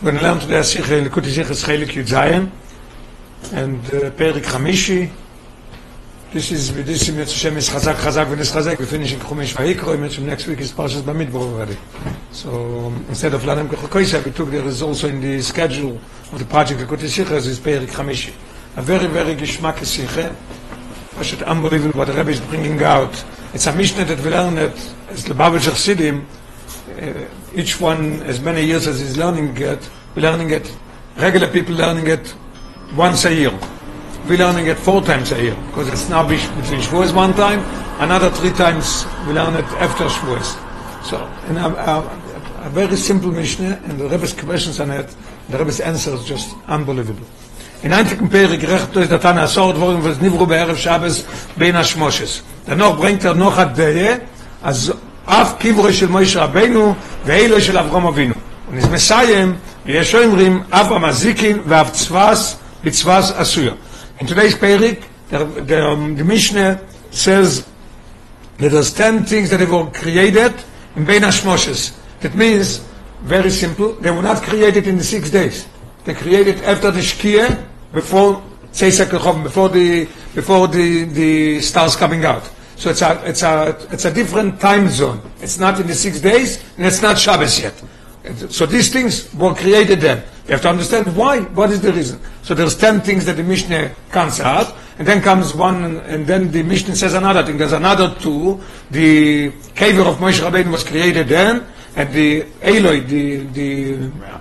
We're going to learn today Sikha in Likuti Sikha Schelik Yud Zayin and Perik Chamishi. This is, this is Mitzvah Shem is Chazak Chazak V'nis Chazak. We finish in Chumash Vayikro. Mitzvah next week is Parshas Bamidbar already. So instead of Lanem Kechokoisa, we took there is also in the schedule of the project Likuti Sikha is Perik Chamishi. A very, very Gishmak Sikha. Just unbelievable what the Rebbe is bringing out. It's a Mishnah that we learn it as Lubavitcher Sidim. Uh, each one as many years as he's learning it, learning it, regular people learning it once a year. We're learning it four times a year, because it's now between Shavuos one time, another three times we learn it after Shavuos. So, and a, a, a very simple Mishnah, and the Rebbe's questions on it, the Rebbe's answer is just unbelievable. In einzigen Perik recht durch der Tana was Nivru be'erev Shabbos bein Hashmoshes. Danach bringt er noch Dehe, אז אף קברו של מוישה רבנו ואילו של אברהם אבינו. הוא מסיים, ויש אומרים, אף המזיקין ואף צבס בצבס עשויה. In today's Perik, the, the, um, the Mishnah says that there's 10 things that were created in Bein Hashmoshes. That means, very simple, they were not created in the six days. They created after the Shkia, before Tzeisak Kechom, before the before the, the stars coming out. So it's a, it's a, it's a different time zone. It's not in the six days, and it's not Shabbos yet. So these things were created then. You have to understand why, what is the reason. So there's 10 things that the Mishnah comes out, and then comes one, and then the Mishnah says another thing. There's another two. The caver of Moshe Rabbeinu was created then, and the Eloi, the, the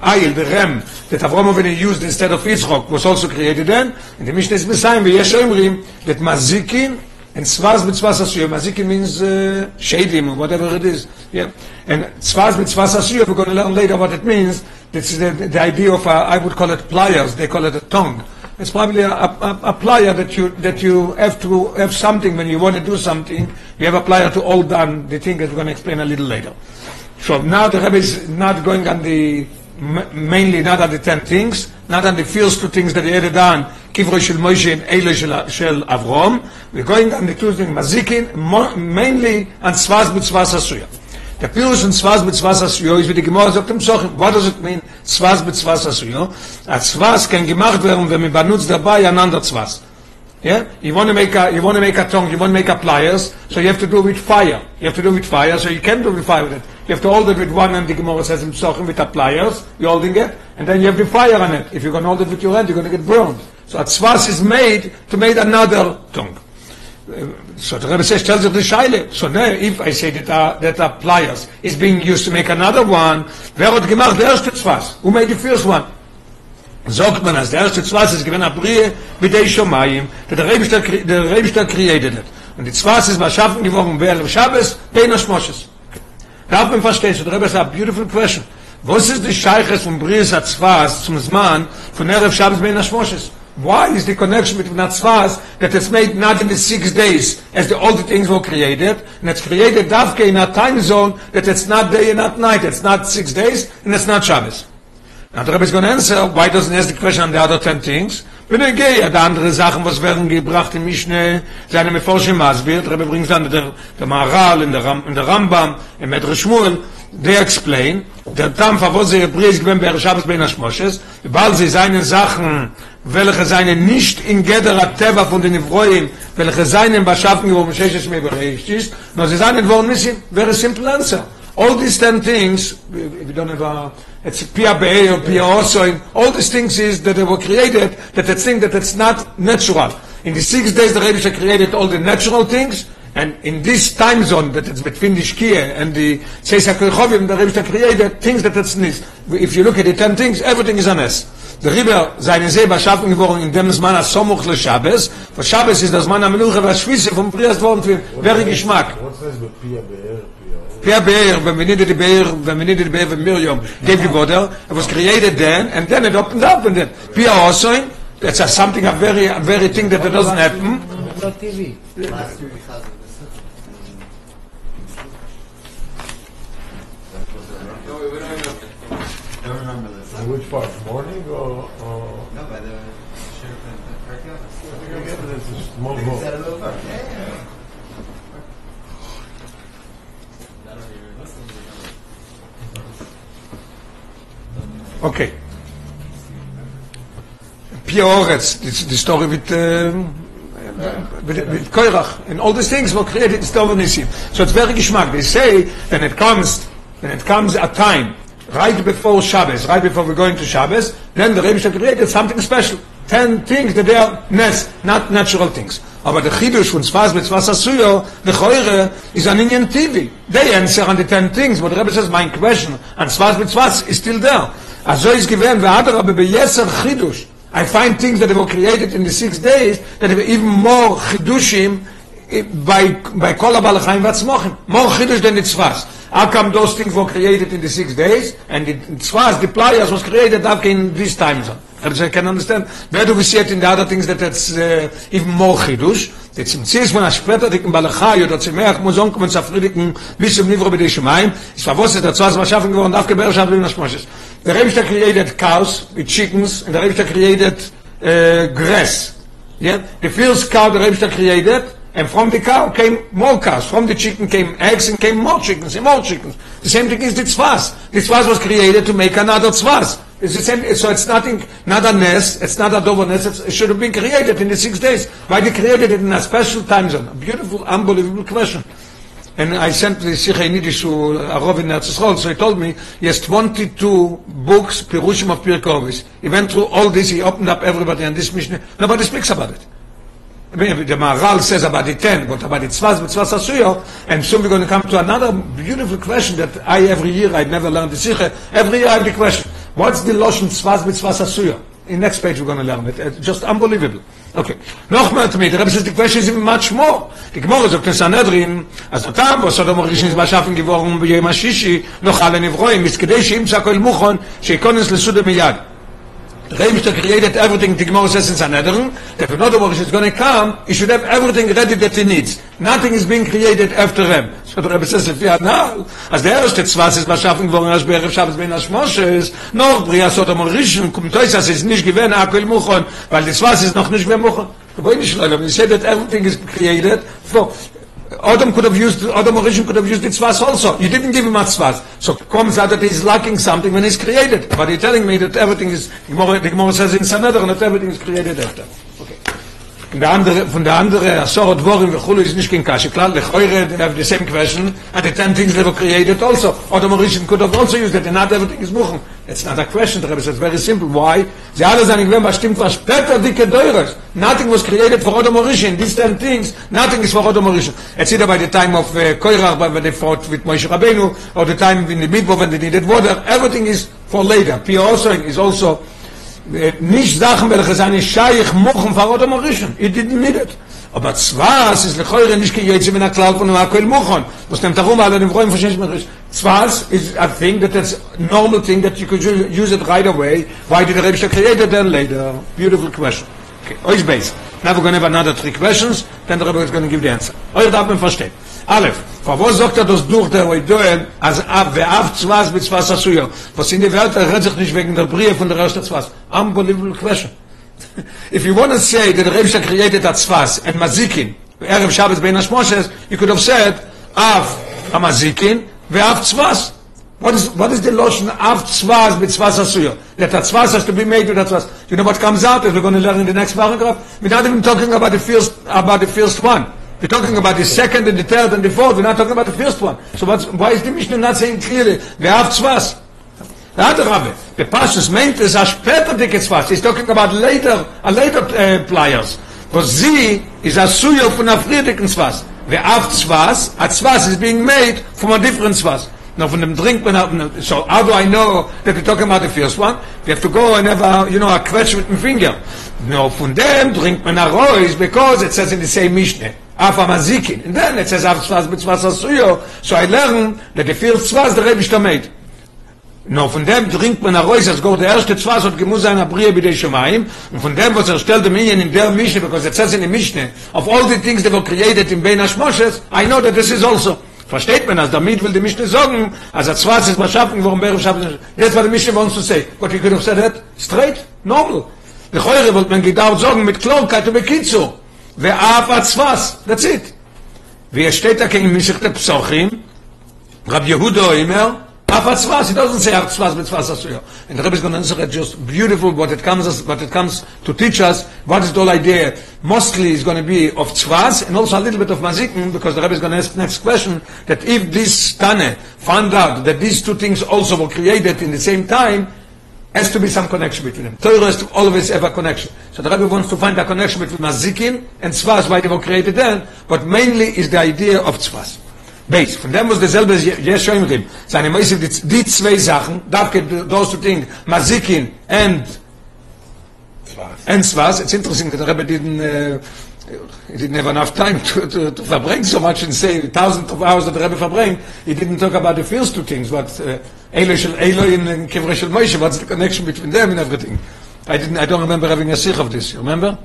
Ail, the Rem, that Avram Avinu used instead of Yitzchok was also created then, and the Mishnah is Messiah, V'yesh Emrim, that Mazikin and Tzvaz Mitzvahs Asuyah. Mazikin means uh, shadim or whatever it is. Yeah. And Tzvaz Mitzvahs Asuyah, we're going to learn later what it means. This is the, the idea of, uh, I would call it pliers, they call it a tongue. It's probably a, a, a plier that you that you have to have something when you want to do something. You have a plier to hold down the thing that we're going to explain a little later. So now the Rebbe is not going on the mainly not on the 10 things, not on the first two things that he added on, קברו של מוישה עם אלה של, של we're going on the two things, מזיקין, mainly on צבאס בצבאס עשויה. Der Pirus und Zwas mit Zwas Asuyo ist wie die Gemorre sagt im Soch, what does it mean, Zwas mit Zwas Asuyo? A Zwas kann gemacht werden, wenn man benutzt dabei einander Zwas. Yeah, you want to make a you want to make a tongue, you want to make a pliers, so you have to do it with fire. You have to do it with fire, so you can do it with fire with it. You have to hold it with one hand, the Gemara says in Psochim, with the pliers, you're holding it, and then you have the fire on it. If you're going to hold it with your hand, you're going to get burned. So a tzvas is made to make another tongue. Uh, So the Rebbe says, tells you the shaile. So now, if I say that a, that a pliers is being used to make another one, wer hat gemacht der erste tzvas? Who made the first one? Sagt man, als der erste Zwas ist gewinn Abrie mit der Ischomayim, der Rebischter, der Rebischter created it. Und die Zwas ist beschaffen geworden, wer im Shabbos, Bein Hashmoshes. Darf man verstehen, so der Rebbe sagt, beautiful question. Was ist die Scheiches von Bries hat Zwas zum Zman von Erev Shabbos Bein Hashmoshes? Why is the connection between that Tzvaz that it's made not in the six days as the older things were created, and it's created Davke in a time zone that it's not day and not night, it's not six days, and it's not Shabbos. Now the Rebbe is going to answer, why doesn't he ask the question on the other ten things? Wenn er gehe, die andere Sachen, was werden gebracht in Mishne, seine Meforsche Masbir, der Rebbe bringt dann der, der Maharal, in der, Ram, in der Rambam, in Medre Shmuel, they explain, der Tam, wo sie Hebräisch gewinnt, bei Shabbos bei Nashmoshes, weil sie seine Sachen, welche seine nicht in Gedera Teva von den Evroim, welche seine Beschaffen geworden, Sheshes mei bereicht ist, nur sie seinen nicht, very simple answer. All these ten things, if you don't have a, it's Pia Be'er or Pia Osoin, all these things is that they were created, that it's thing that it's not natural. In the six days the Rebbe created all the natural things, and in this time zone that it's between the Shkia and the Seisa Kirchovim, the Rebbe created things that it's nicht. If you look at the ten things, everything is a mess. Der Rebbe, seine See beschaffen geworden, in dem Zman Asomuch le Shabbos, for Shabbos ist das Zman Amenuche, was Schwisse vom Priest worden für, wäre Geschmack. What's this with Pia Be'er? Pierre Be'er, When we Benedid Be'er, when we Benedid Be'er, and Miriam gave the water. It was created then, and then it opened up. And then Pierre also, that's a, something, a very, a very thing that doesn't happen. No TV. Which part? Morning or, or? No, by the sheriff and the park. Okay. Pioretz, the story with ähm, Koirach, and all these things were created in Stov So it's very geschmack. They say when it comes, when it comes a time right before Shabbos, right before we're going to Shabbos, then the Rebbe created something special ten things that they are not natural things. Aber the Chidush von Sfas mit Sfas Asuyo, the Choire, is an Indian TV. They answer on the ten things, but the Rebbe says, my question, and Sfas mit is still there. Also is given, ve'adarabbe er be'yeser Chidush. I find things that were created in the six days, that were even more Chidushim, eh, by by kol abal vatzmochim more chidush than nitzvahs how come those things were created in the six days and the nitzvahs the pliers was created after in this time zone I can understand. Where do we see it in the other things that it's uh, even more chidush? The tzimtzis von dicken balachai oder zimeach muzon kommen zafriedigen bis zum nivro b'dei shemaim. Es war der tzvas was schaffen geworden, darf geber schaffen der Schmosches. The Rebbe created cows with chickens and the Rebbe created uh, grass. Yeah? The first cow the Rebbe created and from the cow came more cows. From the chicken came eggs and came more chickens and more chickens. The same thing is the tzvas. The tzvas was created to make another tzvas. It's the same, so it's nothing, not a nest, it's not a dover nest, it should have been created in the six days. Why they created it in a special time zone? A beautiful, unbelievable question. And I sent the Sikha in Yiddish to Arov in Yisrael, so he told me he has 22 books, Pirushim of Pirkovis. He went through all this, he opened up everybody and this Mishnah. Nobody speaks about it. The Maharal says about the 10, but about the Tzvaz, Tzvaz Asuyo, and soon we're going to come to another beautiful question that I, every year, I never learned the Sikha, every year I have the question. What's the Loshen Tzvaz Mitzvah Asuya? In next page we're going to learn it. It's just unbelievable. Okay. Noch mal to me. The Rebbe says the question is even much more. The Gemara sagt in Sanhedrin, אז אתה בסוד אומר ראשון זמן שאפן גבורם ביום השישי, נאכל לנברואים, אז כדי שימצא כל מוכון, שיקונס לסודה miyad. The Rebbe created everything the Gemara says in Sanhedrin that another one is going to come, he should have everything ready that he needs. Nothing is being created after him. So the Rebbe says, לפי הנ"ל, אז der erste Tzvas ist beschaffen geworden, als בערב שבת בין השמושס, noch בריאה סוד המורישן, kommt das ist nicht gewähne, akkel muchon, weil die Tzvas ist noch nicht gewähne muchon. Why nicht learn? He said that everything is created for Adam could have used Adam Origin could have used the tzvas also. You didn't give him a tzvas. So comes out that he's lacking something when he's created. But you're telling me that everything is the Gemara says in Sanhedrin that everything is created after. Und der andere, von der andere, Asorot Vorim v'chulu is nicht kein Kashe. Klar, lechoire, they have the same question, and the ten things that were created also. Adam HaRishon could have also used and not everything is Buchen. It's not a question, the says, very simple. Why? Sie alle sagen, wenn was stimmt, was später dicke Deures. Nothing was created for Adam HaRishon. These ten things, nothing is for Adam HaRishon. It's either by the time of uh, when they fought with Moshe Rabbeinu, or the time in the Midbo when they needed water. Everything is for later. Pia also is also nicht Sachen, welche seine Scheich mochen vor Adam Origin. He didn't need it. Aber Zwas ist lechoire nicht gejetze mit einer Klall von einem Akkuel Mochon. Was nimmt darum, alle dem Räumen verstehen sich Zwas is a thing that it's a normal thing that you could use it right away. Why did the Rebbe create it then later? Beautiful question. Okay, euch base. Now we're going to have another three questions, then the Rebbe is going to give the answer. Euch darf man verstehen. Aleph, vor wo sagt er das durch der Oidoen, als ab, wer ab Zwas mit Zwas Asuyo? Was in die Welt, er redet sich nicht wegen der Brie von der ersten Zwas. Unbelievable question. if you want to say that the Rebbe created that Tzvas and Mazikin, Erev Shabbos Bein Hashmoshes, you could have said, Av Amazikin, Ve'av Tzvas. What is, what is the lotion Av Tzvas Tzvas Asuyo? That the Tzvas has to be made with that Tzvas. You know what comes out, as we're going to learn in the next paragraph? We're not even talking about the first, about the first one. We're talking about the second and the third and the fourth. We're not talking about the first one. So what's, why is the Mishnah not saying clearly, Ve'av Tzvas? The other Rabbi, the Pashas meant is a später dicke Tzvas. He's talking about later, a later uh, pliers. For sie is a suyo von a friedigen Tzvas. The af Tzvas, a Tzvas is being made from a different Tzvas. Now from them drink man out, so how do I know that we're talking about the first one? We have to go and have a, you know, a quetch with my finger. No, from them drink man a rois because it says in the same Mishnah. Af amazikin. And then it says af Tzvas mit Tzvas asuyo. So I learn that the first Tzvas the Rebbe made. No, von dem trinkt man a Reus, als Gott der erste Zwas hat gemus seiner Brie bei den Shemaim, und von dem, was er stellte Minion in der Mishnah, because it says in the Mishnah, of all the things that were created in Ben Hashmoshes, I know that this is also. versteht man das? Damit will die mich nicht sagen also er zwar ist was schaffen warum wäre er schaffen? Jetzt war die mich uns zu sehen. Gott wie können wir straight normal. Der heure wollte man gedau sagen mit klarkeit und mit kitzo wer auf was was? Das ist wie er steht da gegen mich der psochim? Rab jehudo immer Yehuda he doesn't say Afatzvas Mitzvas Asuyo. And the Rebbe is going to answer it just beautiful what it comes as, what it comes to teach us, what is the whole idea. Mostly is going to be of Tzvas and also a little bit of Mazikin mm, because the Rebbe is going to ask next question that if this Tane found out that these two things also were created in the same time, has to be some connection between them. Torah has to always have a connection. So the Rebbe wants to find a connection between Mazikin and Tzvas, why they were created then, but mainly is the idea of Tzvas. Beis, von dem was derselbe Yes Shoimrim, seine Meise, die, die zwei Sachen, darf get those two things, Mazikin and and Tzvas, it's interesting that the Rebbe didn't, uh, he didn't have enough time to, to, to verbring so much and say thousands of hours that the Rebbe verbring, he didn't talk about the first two things, what uh, Eloi shel Eloi and Kivre shel Moshe, what's the connection between them and everything. I didn't, I don't remember having a sich of this, you remember?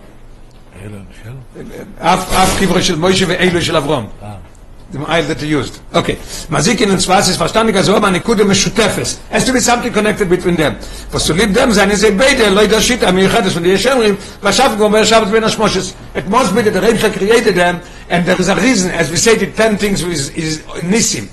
אף אף קברו של מוישה ואלו של אברום. dem Eil that he used. Okay. Mazikin und Zwas ist verstandig, also aber eine Kude Meshutefes. Has to be something connected between them. Was zu lieb dem sein, ist er beide, loi der Shita, mir Yechedes von die Yeshemrim, wir, wer schafft ben Ashmoshes. It must be that the Rebbe created them, and there is a reason, as we say, the ten things is, is Nissim.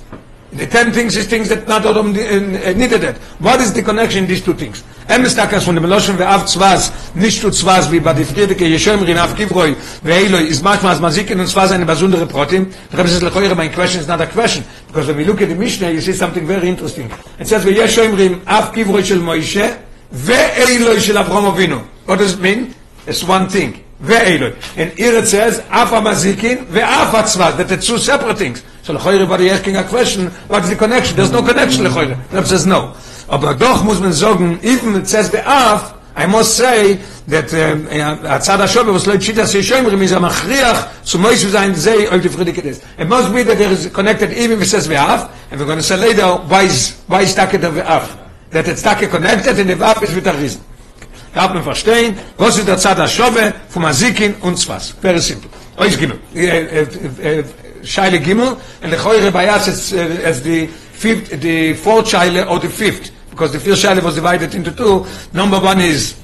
The ten things is things that not Adam uh, needed it. What is the connection these two things? Em ist takas von dem Loschen ve av tzvaz, nicht zu tzvaz wie bei die Friedeke Yeshem rin av kivroi ve is manchmal as mazik in tzvaz eine besondere Protein. Es lechoire, my question is not a question. Because when we look at the Mishnah, you see something very interesting. It says ve Yeshem rin av kivroi shel Moishe ve shel Avram Avinu. What does it mean? It's one thing. Ve Eloi. And here it says, af amazikin ve af tzvaz, that the two separate things. So lechoire, but asking a question, what is the connection? There's no connection lechoire. Reb says no. Aber doch muss man sagen, even it says the af, I must say that הצד השובר was like שיטה ששומרים is a מכריח zu moish sein sei auf die Friedeke ist. It must be that there is connected even if it says ve'af, and we're going to say later why is, why is that the ve'af. That it's that connected and the ve'af is with a reason. Da hat man verstehen, was ist der Zad HaShove von Mazikin und Zwas. Very simple. Ois Gimel. Äh, äh, äh, Scheile Gimel, and the Choyre Bayas is as the fifth, the fourth Scheile or the fifth. because the first Shaila was divided into two. Number one is,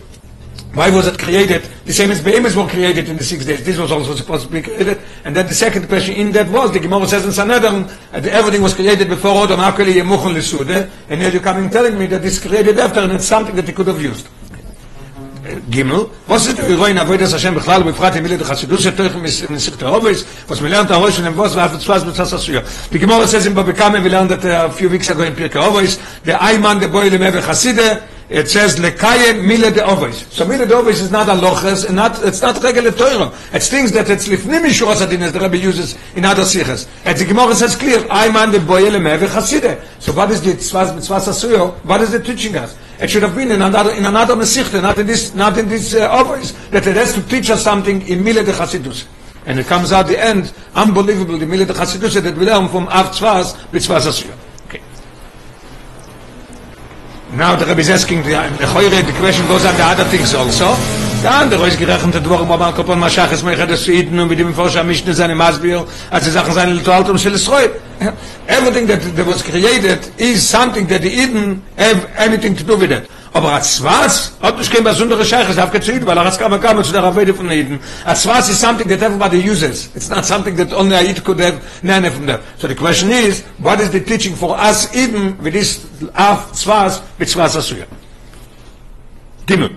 why was it created? The same as Behemoths were created in the six days. This was also supposed to be created. And then the second question in that was, the Gemara says in Sanhedrin, uh, that everything was created before Adam Akeli Yemuchon Lesude. And here you're coming telling me that this created after, and it's something that he could have used. gimmel was ist wir wollen aber das schem בכלל ובפרט מילה דחסידות שתוך מסכת האובס was mir lernt האובס und was war das was das das ja die gemor ist in babekam wir lernt a few weeks ago in pirke האובס der eimann der boile mehr חסידה it says lekayem mile de ovis. So mile de ovis is not a loches, and not it's not regular Torah. It's things that it's lifnim mishuras adin as the Rebbe uses in other sichas. And the Gemara says clear, Ayman the boy lemeve chaside. So what is the tzvas mitzvas asuyo? What is it teaching us? It should have been in another in another mesichte, not in this not in this uh, ovis. That it has to teach us something in mile de chasidus. And it comes out the end, unbelievable, the mile de chasidus that we learn from av tzvas mitzvas asuyo. Now the Rebbe is asking the, Choyre, the question goes on the other things also. The andere ist gerechnet, der Dworum, aber man kopon Mashach, es meichert es Suiden, und mit dem Forscher Mischne seine Masbier, als die Sachen seine Litualtum shel Israel. Everything that, that was created is something that the Eden have anything to do with it. Aber als was, hat nicht kein besondere Scheich, es darf gezogen, weil er hat kam, kam zu der Ravede von Eden. Als was is something that everybody uses. It's not something that only Aid could have none from them. So the question is, what is the teaching for us Eden with this Af, Zwas, mit Zwas Asuya? Gimel.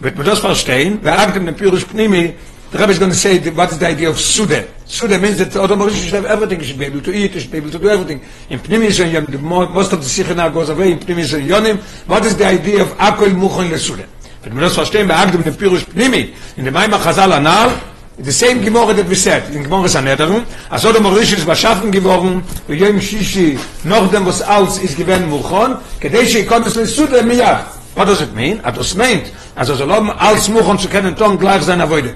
Wird man das verstehen? Wer sagt in dem Pnimi, the Rebbe is going to say, what is the idea of Sude? Sude means that Adam Marish should have everything, he should be able to eat, he should be able to do everything. In Pnimi is in Yonim, most of the Sikha now goes away, in Pnimi is in Yonim. What is the idea of Akol Muchon LeSude? Wird man das verstehen, wer sagt in dem Pyrus Pnimi, in dem Maimach Chazal Anal, the same Gemara that we said, in Gemara Sanhedrin, als Adam Marish ist beschaffen geworden, wie Yom Shishi, noch dem, was alles ist gewähnt Muchon, kedei she konnte es LeSude miyach. What does it mean? At das meint, also so loben als Muchon zu kennen, ton gleich seiner Avoide.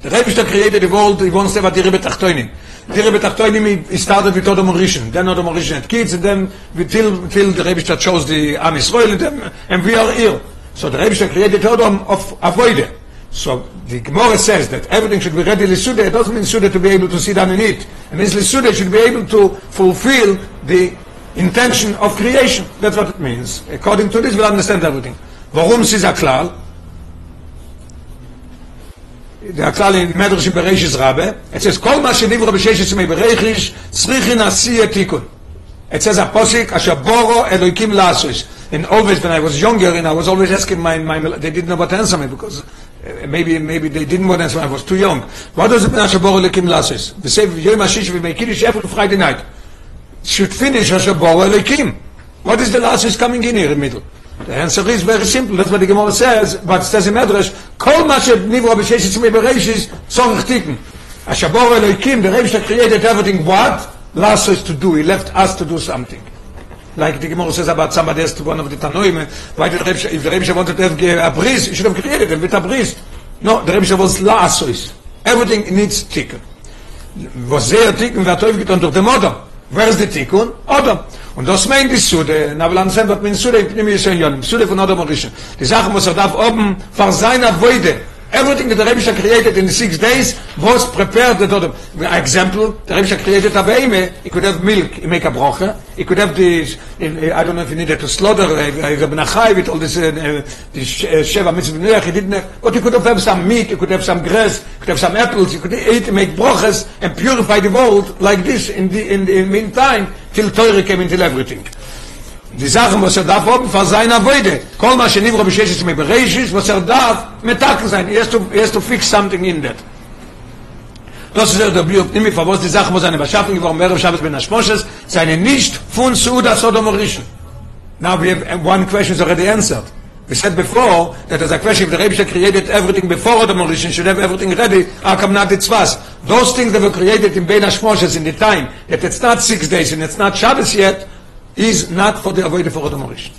The Rebbe created the world, he wants to have a Rebbe Tachtoinim. The Rebbe Tachtoinim, he started with Odom Rishon, then Odom Rishon had kids, and then till, till the Rebbe chose the Am Yisrael, and, then, and we are here. So the Rebbe created Odom of Avoide. So the Gemara says that everything should be ready Lisude, it doesn't mean Sude to be able to sit down and eat. It means Lisude should be able to fulfill the intention of creation. That's what it means. According to this, we'll understand everything. Warum ist dieser Klal? Der Klal in Medrash in Bereshis Rabbe, it says, כל מה שנברא בשש עצמי ברכיש, צריכי נשיא תיקון. It says a posik, Ashaboro Eloikim Lasos. And always when I was younger, and I was always asking my, my they didn't know what to answer me because uh, maybe maybe they didn't want to answer me. I was too young. What does it mean Ashaboro Eloikim Lasos? We say Yom Hashish we make Kiddush every Friday night. Should finish Ashaboro Eloikim. What is the Lasos coming in here in the middle? The answer is very simple. That's what the Gemara says, but it says in Medrash, Kol ma שנברא בששת ימי בראשיס צורך תיקון. השבור אלוהיקים, the Rebbe created everything what? Last us to do. He left us to do something. Like the Gemara says about somebody else to one of the Tanoim, why did the Rebbe, if the Rebbe wanted to have a bris, he should have created him with a bris. No, the Rebbe was last us. Everything needs tikkun. Was sehr tikkun, wer Teufel getan durch den Modem. Where is the tikkun? Odom. Und das meint die Sude, na will am sein, was mein Sude, ich nehme hier schon, Sude von Odom Orisha. Die Sache muss er darf oben, vor seiner Woide, everything that the Rebbe created in the six days was prepared the Odom. Example, the Rebbe created a beime, he could have milk, he make a broche, he could have this, I don't know if he needed to slaughter, Rebbe Nachai with all this, uh, this uh, Sheva Mitzvah he didn't have, but he could have, some meat, he could have some grass, he could have some apples, he could eat, make broches, and purify the world like this in the, in the meantime, till Torah came into everything. Die Sachen, was er darf oben vor seiner Weide. Kol ma shenivro b'sheshes me bereishis, was er darf metaken sein. To, he has to fix something in that. Das ist er der Blick, nimm mich vor, was die Sachen, was seine Beschaffung geworden, Merev Shabbos ben Hashmoshes, seine nicht von Suda Sodom Orishon. Now we have one question is already answered. We said before that as a question if the Rebbe created everything before the Mauritian should have everything ready, how come not it's was? Those things that were created in Ben Hashmoshes in the time that it's not six days and it's not Shabbos yet, is not for the avoid for the Mauritian.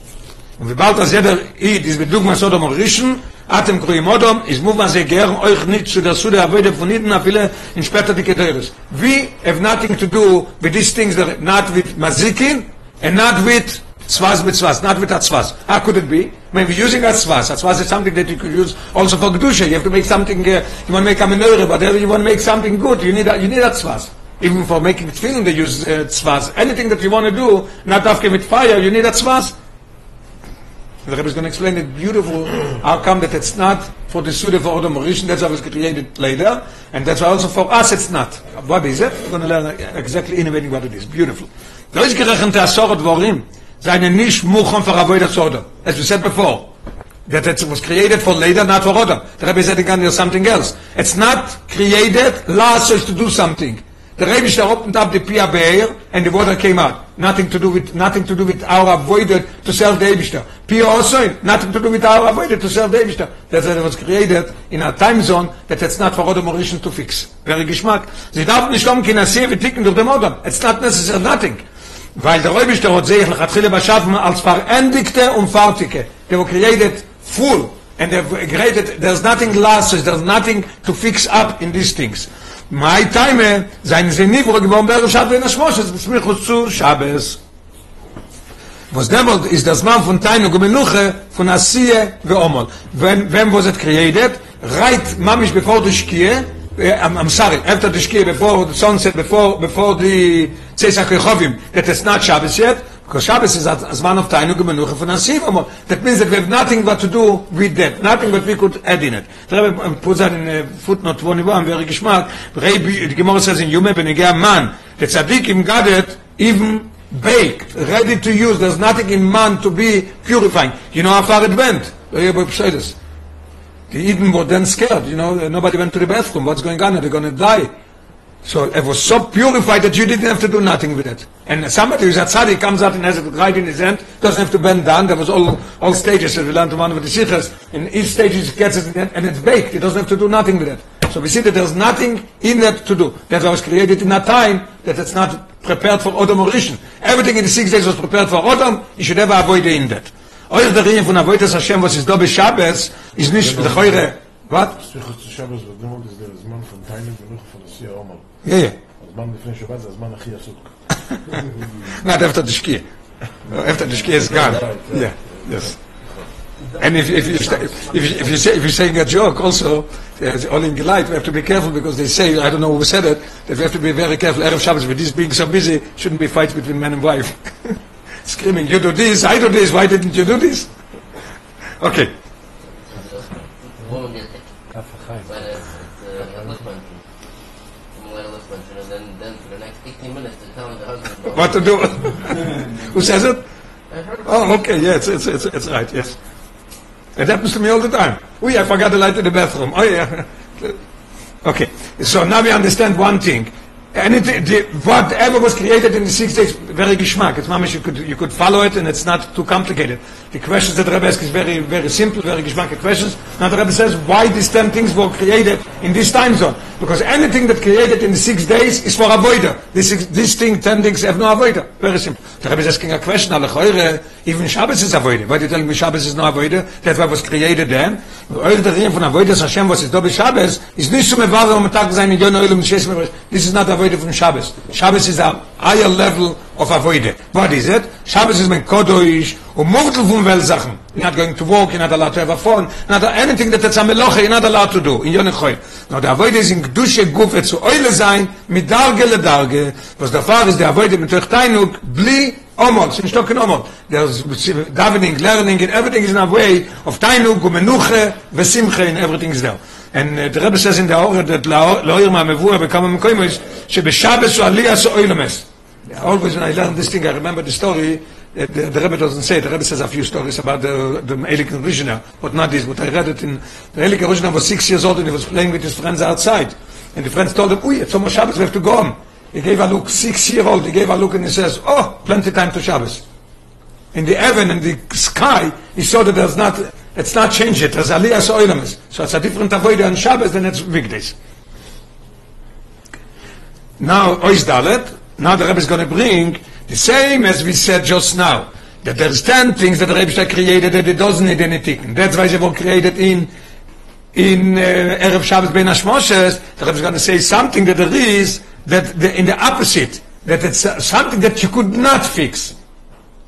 Und wie bald das jeder Eid ist mit Dugma Sodom Mauritian, atem kruim Odom, move man sehr gern euch nicht zu der Sude avoid von a viele in später die Keteres. We have nothing to do with these things that not with Mazikin and not with Svaz mit Svaz, not with Atzvaz. How could it be? When we're using Atzvaz, Atzvaz is something that you could use also for Kedusha. You have to make something, uh, you want to make a menorah, but you want to make something good, you need, a, you need Atzvaz. Even for making tefillin, they use uh, tzvaz. Anything that you want to do, not after with fire, you need a tzvaz. The Rebbe is going to explain it beautiful, how come that it's not for the Suda for Odom Rishon, that's how it was created later, and that's also for us it's not. What is it? We're going to learn exactly innovating what it is. Beautiful. Da ist gerechnet der Sorot Vorim, seine nicht Muchon for Avoid Sodom. As we said before, that it was created for later, not for Odom. The Rebbe said again, something else. It's not created last us to do something. The Rebbe there opened up the Pia Be'er and the water came out. Nothing to do with nothing to do with our avoided to sell the Ebishter. Pia also nothing to do with our avoided to sell the Ebishter. That's why it was created in a time zone that it's not for other Mauritians to fix. Very Geschmack. Sie darf nicht keine See, wir ticken durch den Modem. It's not necessary nothing. Weil der Rebbe hat sich lechatchile beschaffen als verendigte und fertige. They were created full. And they've created, there's nothing last, there's nothing to fix up in these things. My time sein sie nie vor gewon ber schat in schmosh es kurz zu shabbes was demol ist das man von und gemenuche von asie und omol wenn wenn was it created right mamish before the shkie I'm, I'm sorry, after the shkia, before the sunset, before, before the Tzesach Rechovim, that it's not Shabbos yet, because Shabbos is as Zman of Tainu Gemenucha for Nasiv. That means that we have nothing but to do with that, nothing but we could add in it. The Rebbe puts that in uh, footnote 21, very geschmack, the Gemara says in Yume Benegea Man, the Tzaddikim got it even baked, ready to use, there's nothing in man to be purifying. You know how far it went? The Eden were then scared, you know, nobody went to the bathroom, what's going on, Are they're going to die. So it was so purified that you didn't have to do nothing with it. And somebody who's a tzaddik comes out and has it right in his hand, doesn't have to bend down. There was all, all stages that we learned from one of the sikhs. In each stage he gets it and it's baked. He doesn't have to do nothing with it. So we see that there's nothing in that to do. That was created in a time that it's not prepared for Odom Everything in the six days was prepared for autumn. You should never avoid in that. Euch der Rien von Avoides Hashem, was ist da bei Shabbos, ist nicht, lechoire, what? Sia Omar. Ja, ja. הזמן לפני שבת זה הזמן הכי עסוק. Not after the shkia. After the shkia is gone. Yeah, yes. And if, if, you, sta- if, you, if, you say, if you're saying a joke also, uh, only in Geleit, we have to be careful because they say, I don't know who said it, that we have to be very careful. Erev Shabbos, with this being so busy, shouldn't be fights between man and wife. Screaming, you do this, I do this, why didn't you do this? Okay. 18 minutes telling the husband What to do? Who says it? Oh, okay, yeah, it's, it's, it's, it's right, yes. It happens to me all the time. Oh, yeah, I forgot the light in the bathroom. Oh, yeah. Okay, so now we understand one thing. Anything, the, whatever was created in the six days, very geschmack. It's mamish, you could, you could follow it and it's not too complicated. The questions that Rebbe asks is very, very simple, very geschmack questions. Now the Rebbe says, why these ten things were created in this time zone? Because anything that created in six days is for avoider. This, is- this thing, ten things have no avoider. Very simple. The Rebbe is asking a question, even Shabbos is avoider. Why do you tell me Shabbos is no avoider? What was created then. Eure der Reden von avoider Hashem, was ist da bei Shabbos, ist nicht so mevarer am Tag sein, in This is not avoider from Shabbos. Shabbos is a higher level of avoider. What is it? Shabbos is mein Kodoish, und Mordel von Weltsachen. You're not going to walk, you're not allowed to have a phone, not anything that it's a meloche, you're not allowed to do, in Yonah Choy. Now, the avoider is in Gdushe Gufe zu Eule sein, mit Darge le Darge, was der Fall ist, der avoider mit euch Teinuk, bli Omol, sind stocken Omol. There's davening, learning, and everything is in a way of Tainuk, Umenuche, Vesimche, and everything is there. And uh, the Rebbe says in the Orah that Loir Ma'amevua bekama Mekoimos, שבשבס הוא עליאס אוילמס. Always when I learn this thing, I remember the story. The, the Rebbe doesn't say it. The Rebbe says a few stories about the, the Elik Rishner, but not this. But I read it in the Elik Rishner was six years old and he was playing with his friends outside. And the friends told him, "Uy, it's almost Shabbos. We have to go home." He gave a look. Six year old. He gave a look and he says, "Oh, plenty time to Shabbos." In the heaven and the sky, he saw that there's not. It's not changed yet. There's Aliyah Oilamis. So it's a different avoid on Shabbos than it's weekdays. Now, Ois Dalet, now the Rebbe is going to bring the same as we said just now. That there's ten things that the Rebbe created that it doesn't need anything. That's why they were created in in uh, Erev Shabbos Ben Hashmoshes. The Rebbe is going to say something that there is that the, in the opposite, that it's uh, something that you could not fix.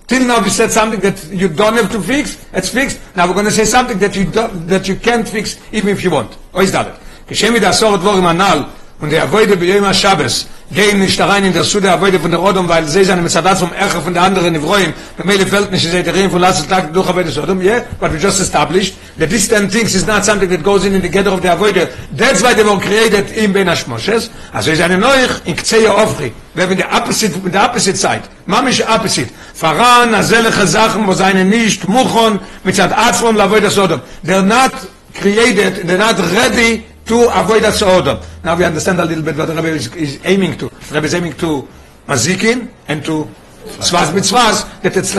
Till now we said something that you don't have to fix, it's fixed. Now we're going to say something that you don't, that you can't fix even if you want. Ois Dalet. כשם ידעשור דבורים הנ"ל Und der Avoide ביום השבס gehen nicht da rein in der Sude Avoide von der Rodom, weil sie seine Metzadat vom Ercher von der anderen Nevroim, במילא fällt nicht, sie der Rehm von Lasset Tag durch Avoide Sodom, yeah, but we just established this ten things is not something that goes in in the gather of the Avoide. That's why they were created in Ben Hashmoshes. Also ist eine Neuch in Ktsei Ofri. Haben die opposite, mit der opposite side. Mamish opposite. Faran, azelech Sachen, wo seine nicht muchon, mit Zad Lavoide Sodom. They're not created, they're not ready to avoid us Sodom. Now we understand a little bit what Rebbe is, is aiming to. Rebbe is aiming to Mazikin and to Svaz Mitzvahs, that it's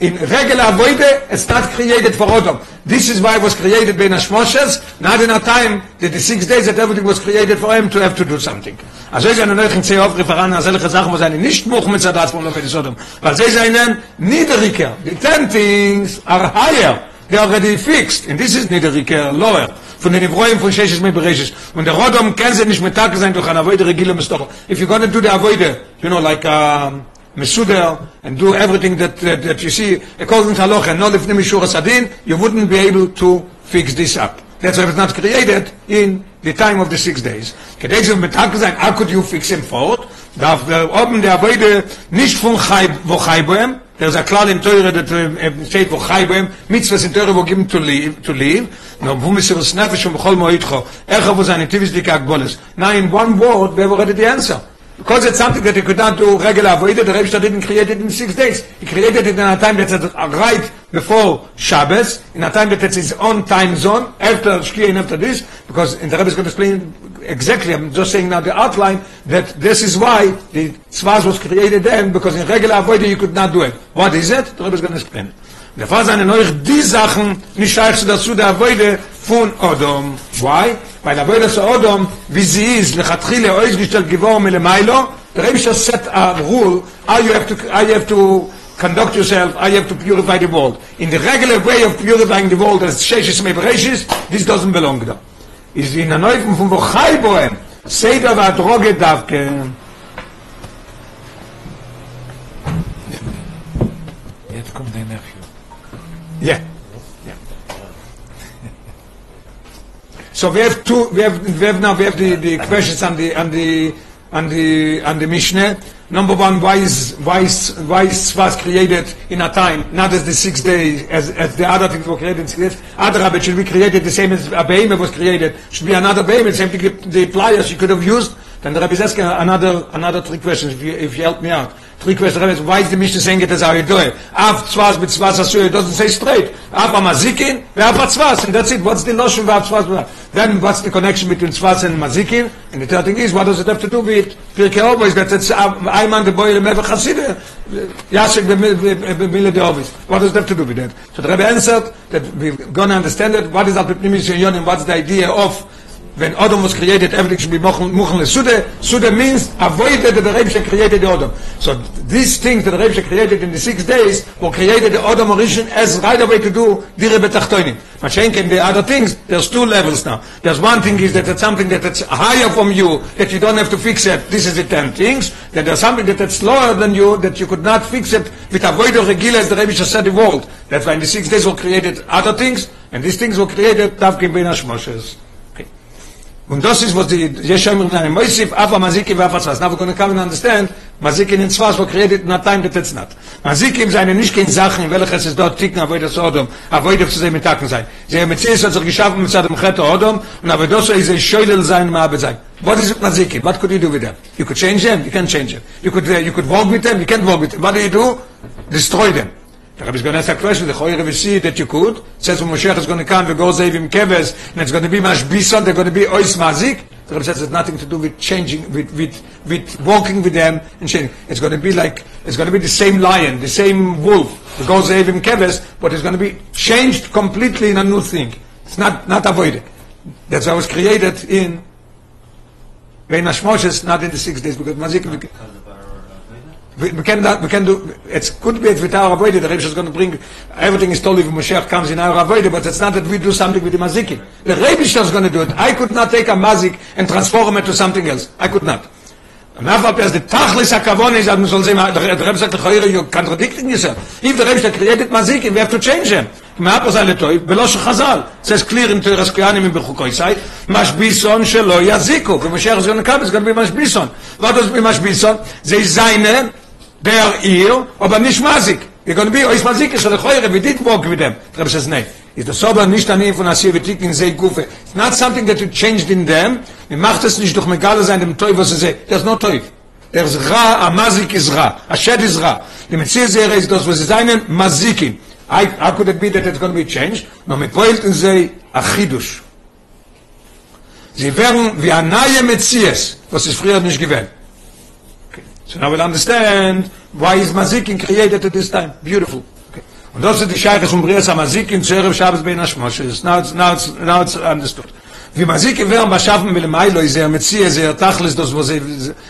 in regular avoide, it's not created for Odom. This is why it was created by Nashmoshes, not in a time that the six days that everything was created for him to have to do something. Also ist eine neue Zeh auf Referan, als solche Sachen, wo seine nicht Much mit Zadat von Lopez Sodom, weil sie seinen niedriger. The ten things are higher. They are already fixed. And this is niedriger, lower. Von den Evroim von Sheshes mit Bereshes. Und der Rodom kann sie nicht mit Tag sein durch eine Avoide Regile Mestocho. If you're going to do the Avoide, you know, like, um, Mesuder and do everything that, that, that you see according to Halacha and not if Mishur Sadin, you wouldn't be able to fix this up. That's why it was not created in the time of the six days. Kedei zu mit Tag sein, how could you fix him forward? Darf der oben der Avoide nicht von Chai, wo Chai bohem, there's a klal in Teure that uh, steht wo Chai bohem, mitzvahs in Teure wo given to leave, to leave, no, wo misir es nefesh und bechol moitcho, echa wo seine tivis dike agboles. Now in one word, we have already the answer. Because it's something that you could not do regular avoided, the Rebbe didn't create it in six days. He created it in a time that's right before Shabbos, in a time that it's his own time zone, after Shkia and after this, because in the Rebbe is going to explain exactly, I'm just saying now the outline, that this is why the Tzvaz was created then, because in regular avoided you could not do it. What is it? The Rebbe is going to explain. Der Fall seine neuch die Sachen nicht scheiße dazu der Avoide von Odom. Why? Weil Avoide zu Odom, wie sie ist, lechatchile oiz gestellt gewor melemailo, der Rebbe just set a rule, how you have to, you have to conduct yourself, you have to purify the world. In the regular way of purifying the world as Sheshes Mebereshis, this doesn't belong there. Is in a Neufen von Wochai Bohem, Seder va Droge davke, Jetzt kommt dein Nephew. Yeah. So we have two. We have we have now we have the, the questions on the on the on the on the Mishnah. Number one, why is why is why is was created in a time not as the six days as, as the other things were created in six days? Other it should be created the same as a behemoth was created. Should be another behemoth. Same thing. The pliers you could have used. Then the Rabbi is asking another another three questions. If you if you help me out, three why is the Mishnah saying it as how you do it? Av tzvaz mit tzvaz asu, it doesn't say straight. Av amazikin, ve av tzvaz, and that's it. What's the notion of av tzvaz? Then what's the connection between tzvaz and mazikin? And the third thing is, what does it have to do with Pirkei Avos, that it's Ayman the boy Lemeve Chassideh, Yasek b'mile de Avos. What does it have to do with that? So the Rebbe answered that we're going to understand it. What is al pipnimis yonim? What's the idea of when Adam was created, everything should be mochen le sude. Means avoided the Rebbe created the Adam. So these things that the Rebbe created in the six days were created the Adam HaRishon as right away to do dire betachtoinim. Mashenk and the other things, there's two levels now. There's one thing is that it's something that it's higher from you, that you don't have to fix it. This is the ten things. Then there's something that it's lower than you, that you could not fix it with avoid of regila as the Rebbe said the world. That's why in the six days were created other things, and these things were created Tavkim Ben. Und das ist, was die Jesha immer sagen, Moisif, Maziki, Afa, Tzvaz. Now we're going to come and understand, Maziki in Tzvaz were created in a time that it's not. Maziki seine nicht kein Sachen, welches es dort ticken, avoid das Odom, avoid auf zu sehen mit Tacken sein. Sie mit Zes hat sich geschaffen mit dem Chet Odom, und aber das ist ein Scheulel sein, Maabe sein. What is it Maziki? What could you do with them? You could change them? You can't change them. You could, uh, you could walk with them? You can't walk with them. What do you do? Destroy them. The Rebbe is going to ask a question, the Choyre we see that you could. Says when Moshiach is going to come, we go save him keves, and it's going to be Mash Bison, they're going to be Ois Mazik. The Rebbe says it's nothing to do with changing, with, with, with walking with them and changing. It's going to be like, it's going to be the same lion, the same wolf. We go save him keves, but it's going to be changed completely in a new thing. It's not, not avoided. That's why it was created in Vein Hashmoshes, not in the six days, because Mazik, we, we can not, we can do it could be with our avoid the Rebbe is going to bring everything is told if Moshiach comes in our avoid but it's not that we do something with the mazikim the Rebbe is going to do it I could not take a mazik and transform it to something else I could not and now what is the tachlis hakavon is that we soll say the Rebbe said the you contradicting yourself if the Rebbe created mazik we have to change him מה פסל לטוי? בלא שחז"ל. says clear in תרס כהנים בחוקוי סי, משביסון שלא יזיקו. ומשיח זה נקרא, זה גם במשביסון. what does במשביסון? זה זיינה, der ihr, aber nicht mazik. You're going to be ois mazik, so the choyre, we did walk with them. The Rebbe says, nay. Is the sober nicht an ihm von Asir, wir ticken sei gufe. It's not something that you changed in them. Wir macht es nicht durch Megale sein, dem Teuf, was sie say. There's no Teuf. There's Ra, a mazik is Ra. A shed is Ra. Die Metzir Zere ist das, was sie seinen Mazikin. I, how could it be that it's going to be changed? No, mit Poelt in sei a Chidush. Sie werden wie a nahe Metzies, was es früher nicht gewähnt. So now we'll understand why is Mazikin created at this time. Beautiful. Okay. Und das ist die Scheiche von Brias HaMazikin zu Erev Shabbos Bein HaShmoshes. Now it's, now it's, now it's understood. Wie Mazikin werden beschaffen mit dem Eilo, ist er mit Sie, ist er Tachlis, das, wo sie,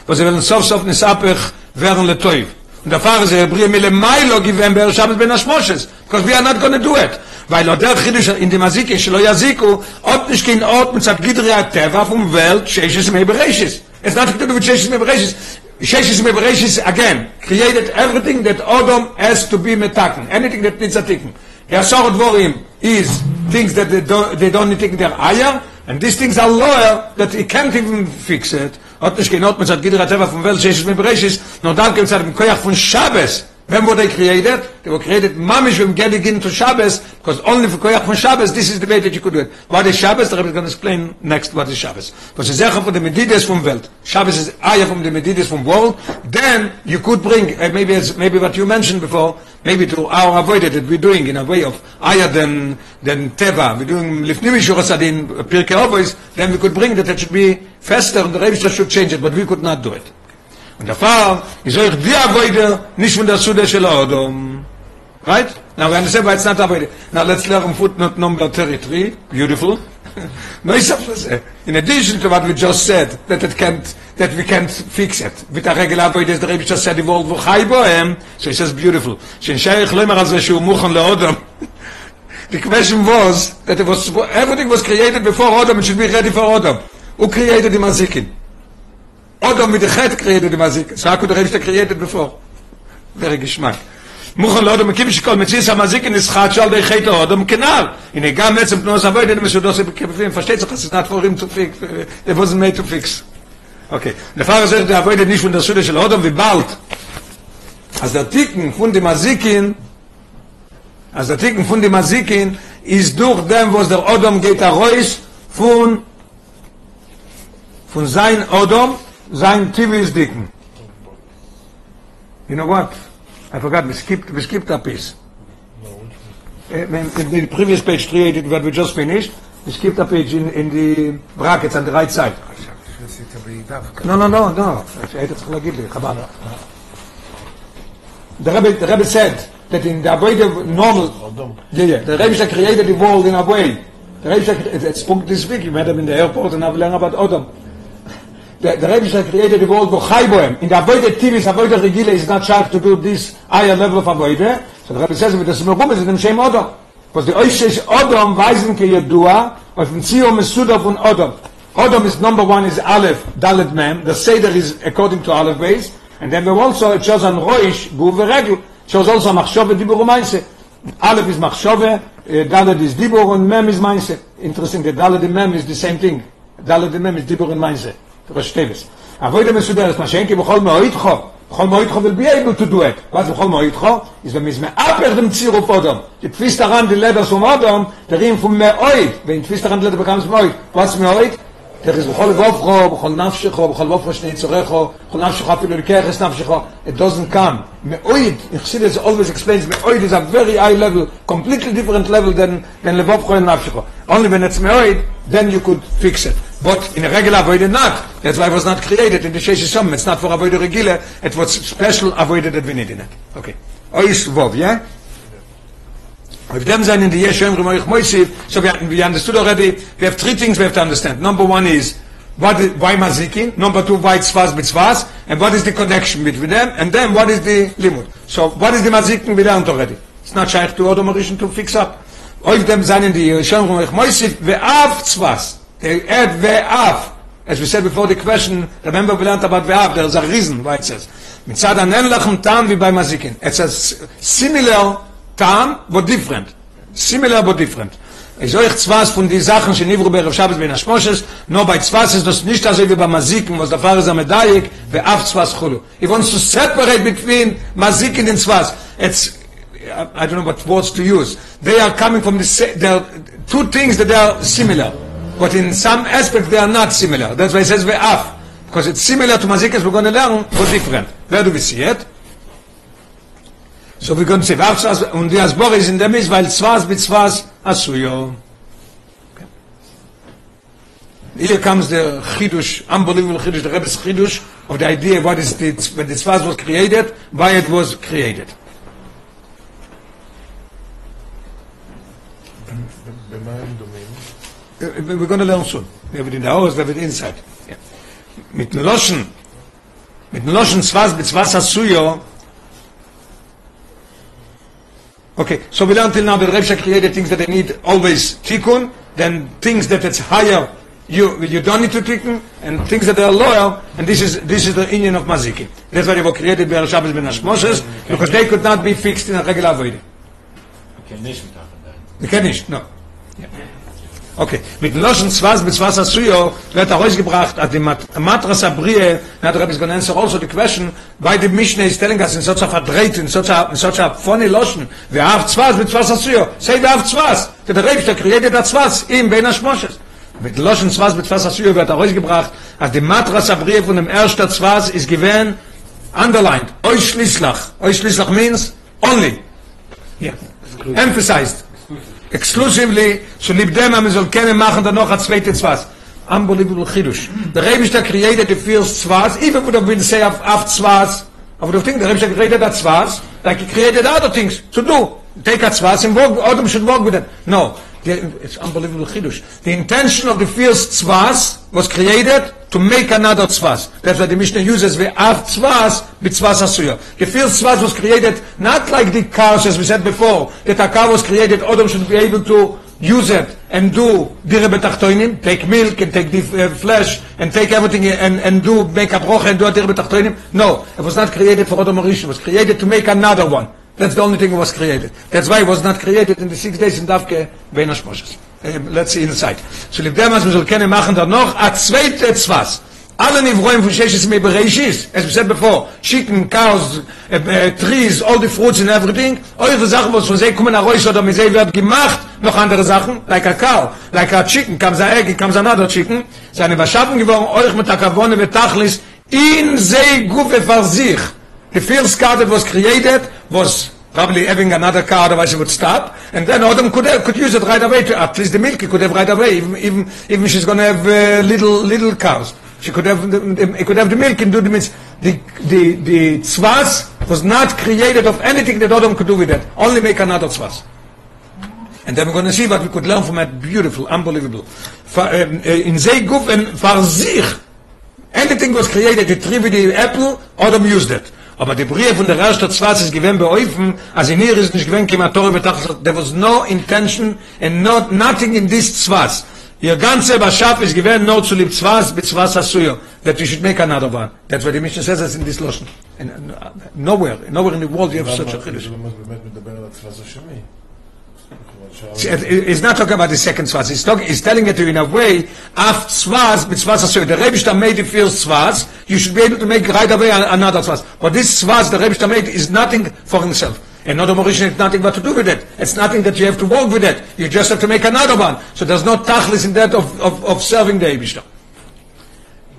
wo sie werden sof sof nisapech werden letoiv. Und der Fahrer ist er Bria mit dem Eilo gewinnt bei Erev Shabbos Bein HaShmoshes. Because we are not going to do it. weil er der Chidisch in dem Mazikin, שלא יזיקו, עוד nicht kein Ort mit seinem Gidri HaTeva vom Welt, שיש es mehr Bereshis. It's nothing to do with שיש es mehr Bereshis. Sheshes Mebereshis again created everything that Odom has to be metaken, anything that needs a tikkun. Yasor Dvorim is things that they don't, they don't need to their ayah, and these things are lower that he can't even fix it. Hat nicht genot mit Gidra Teva von Welt Sheshes Mebereshis, nur dann kommt es Koyach von Shabbos, When were they created? They were created mamish when getting into Shabbos, because only for Koyach from Shabbos, this is the way that you could do it. What is Shabbos? The Rebbe is going to explain next what is Shabbos. Because it's Zecha from the Medides from Welt. Shabbos is Ayah from the Medides from world. Then you could bring, uh, maybe maybe what you mentioned before, maybe to our avoided that we're doing in a way of Ayah than, than Teva. We're doing Lifnimi Shurasadin, Pirkei Avos, then we could bring that it should be faster and the Rebbe should change it, but we could not do it. Und der Fall, ich soll die Avoide nicht von der Sude של האודום. Right? Now we understand why it's not avoide. Now let's learn footnote number 33. Beautiful. no, it's In addition to what we just said, that it can't, that we can't fix it. With a regular avoide, the Rebbe just said, the world will chai bohem. So he says beautiful. שאין שייך לא אומר על זה שהוא מוכן לאודום. The question was that it was everything was created before Odom it should be ready for Odom. Who created the Mazikin? Odom mit der Chet created the Mazik. So how could the Rebbe created before? Very geschmack. מוכן לאודום מקים שכל מציס המזיק נסחט שעל די חטא אודום כנעל. הנה גם עצם פנוס אבוי דין מסודוס בכפפים, פשטי צריך לסנת פורים to fix. It wasn't made to fix. Okay. לפער הזה די אבוי דין ניש פון דסודה של אודום ובלט. אז der Ticken von dem Mazikin, als der Ticken von dem Mazikin, ist durch dem, wo der Odom geht, er reus von, von sein Odom, sein Tivis Dicken. You know what? I forgot, we skipped, we skipped that piece. Uh, in the previous page 380 that we just finished, we skipped a page in, in the brackets on the right side. No, no, no, no. The Rebbe, the Rebbe said that in the Avodah normal, Adam. yeah, yeah, the Rebbe created the world in a way. The Rebbe, it spoke this week, you met him in the airport and have learned about Adam. The, the Rebbe created the world go chai bohem. In the Avodah Tivis, Avodah Regile is not sharp to do this higher level of Avodah. So the Rebbe says, with the Smerum is in the same Adam. Because the Oishesh Adam weisen ke Yedua, auf dem Zio Mesuda von Adam. Adam is number one is Aleph, Dalet Mem. The Seder is according to Aleph base. And then we also it shows on Roish, Buv Regel, shows also Machshove, Dibur Umayse. Aleph is Machshove, uh, Dalet is Dibur, and Mem is Mainse. Interesting, that Dalet and Mem is the same thing. Dalet and Mem is Dibur and ראש טבס. אבוי דה מסודרת, מה שאין כי בכל מועיד חו, בכל מועיד חו will be able to do it. Was בכל מועיד חו? Ist wenn mis me aper dem Ziruf Odom. Die Pfister an die Leder zum Odom, der Rien vom Meoid. Wenn Pfister an die Leder bekommst Meoid. Was Der ist בכל גופך, בכל נפשך, בכל גופך שני צורך, בכל נפשך אפילו לקחס נפשך, it doesn't come. מאויד, Chassidus always explains, מאויד is a very high level, completely different level than, than לבובך and נפשך. Only when it's מאויד, then you could fix it. But in a regular avoided not. That's why it was not created in the Sheshe Sum. It's not for avoided regular, it was special avoided that we need in it. Okay. Ois Vov, yeah? If them zayn in the Yeshem Gemar Moisiv, so we, we understood already, we have three things we have to understand. Number one is, what is, why mazikin? Number two, why tzvas b'tzvas? And what is the connection between them? And then what is the limud? So what is the mazikin we learned already? It's not shaykh to order to fix up. Oif the zanen die Yeshem Ruach Moisiv ve'av tzvas. They add ve'av. As we said before the question, remember we learned about ve'av, there is a reason why it says. Mitzad anen lachem tam vi by mazikin. It says similar Tam, but different. Similar, but different. i soll ich zwas von die Sachen, die Nivru bei Rav Shabbos bin Ashmoshes, no bei zwas ist das nicht if wie bei Masiken, was the Pfarrer ist am Medayik, the Af zwas chulu. He wants to separate between Masiken and zwas. It's, I don't know what words to use. They are coming from the, two things that are similar. But in some aspects they are not similar. That's why it says Ve'af. Because it's similar to Mazikas we're going to learn, but different. Where do we see it? So we can say, und die Asbore ist in der Miss, weil Zwas mit Zwas Asuyo. Here comes the Chidush, unbelievable Chidush, the Rebbe's Chidush, of the idea what is the, when the Tzvaz was created, why it was created. Uh, we're going to learn soon. We have it in the hours, we have it inside. Yeah. Mit Noloschen, mit Noloschen Zwas mit Zwas Asuyo, Okay, so we learned till now that Rebbe created things that they need always tikkun, then things that it's higher, you you don't need to tikkun, and things that are lower, and this is this is the union of mazikin. That's why they were created by Shabbos ben Hashmoshes, because they could not be fixed in a regular avodah. Okay, nicht mit Achendein. You can nicht, no. Yeah. Okay, mit Loschen Zwas, mit Zwas Asuyo, wird er rausgebracht, at mat Matras Abrie, now the Rebbe is going to answer also the question, why the Mishnah is telling us in such a verdreht, in such a, in such a funny Loschen, wir haben Zwas mit Zwas Asuyo, say wir haben Zwas, that the Rebbe created that Zwas, im Ben Hashmoshes. Mit Loschen Zwas, mit Zwas Asuyo wird er rausgebracht, at the Matras Abrie von dem ersten Zwas ist gewähnt, underlined, oi Schlisslach, oi Schlisslach means only. Yeah. Emphasized. Exclusively so lieb dem am soll kennen machen dann noch a zweite zwas unbelievable chidush. The rebbe created the first zwas even would have been say of of zwas aber the thing the rebbe created that zwas like he created other things to do. Take a zwas and work autumn should work with it. No it's unbelievable chidush the intention of the first zwas was created to make another tzvas. That's why the Mishnah uses the av tzvas b'tzvas asuya. The first tzvas was created not like the cars as we said before, that a car was created, Odom should be able to use it and do dire betachtoinim, take milk and take the uh, flesh and take everything and, and do make a brocha and do a dire betachtoinim. No, it was not created for Odom Rishon. It was created to make another one. That's the only thing was created. That's why it was not created in the six days in Davke Beinash Moshes. Um, let's see inside. So was wir soll kennen machen, dann noch a zweite Zwas. Alle Nivroim von Sheshes me Bereshis, as we said before, chicken, cows, uh, uh, trees, all the fruits and everything, eure Sachen, was von sie kommen nach euch, oder mit sie wird gemacht, noch andere Sachen, like a cow, like a chicken, comes a egg, comes another chicken, seine Beschaffung geworden, euch mit der Kavone, mit Tachlis, in sie gufe für sich. The first car that was created was probably having another car, otherwise it would stop. And then Adam could have, could use it right away. To, at least the milk he could have right away, even even, even she's going to have uh, little little cows. She could have the, the, could have the milk and do the means. The the the tzvas was not created of anything that Adam could do with it. Only make another tzvas. And then we're going to see what we could learn from that. Beautiful, unbelievable. Um, uh, in Zeiguf and for sich, anything was created, the tree with the apple, Adam used it. Aber die Brie von der ersten Zwaz ist gewinn beäufen, als in ihr ist nicht gewinn, kima Tore betachtet, there was no intention and not, nothing in this Zwaz. Ihr ganze Bashaf ist gewinn nur zu lieb Zwaz, mit Zwaz Asuyo, that we should make another one. That's what the Mishnah says that's in this Lotion. And, uh, nowhere, nowhere in the world you have such a למה He's not talking about the second swaz. He's, talking, he's telling it to you in a way, after swaz, with swaz Asur. The Rebishta made the first swaz. You should be able to make right away another swaz. But this swaz, the Rebishta made is nothing for himself. Another Morishan has nothing but to do with it. It's nothing that you have to work with it. You just have to make another one. So there's no tachlis in that of, of, of serving the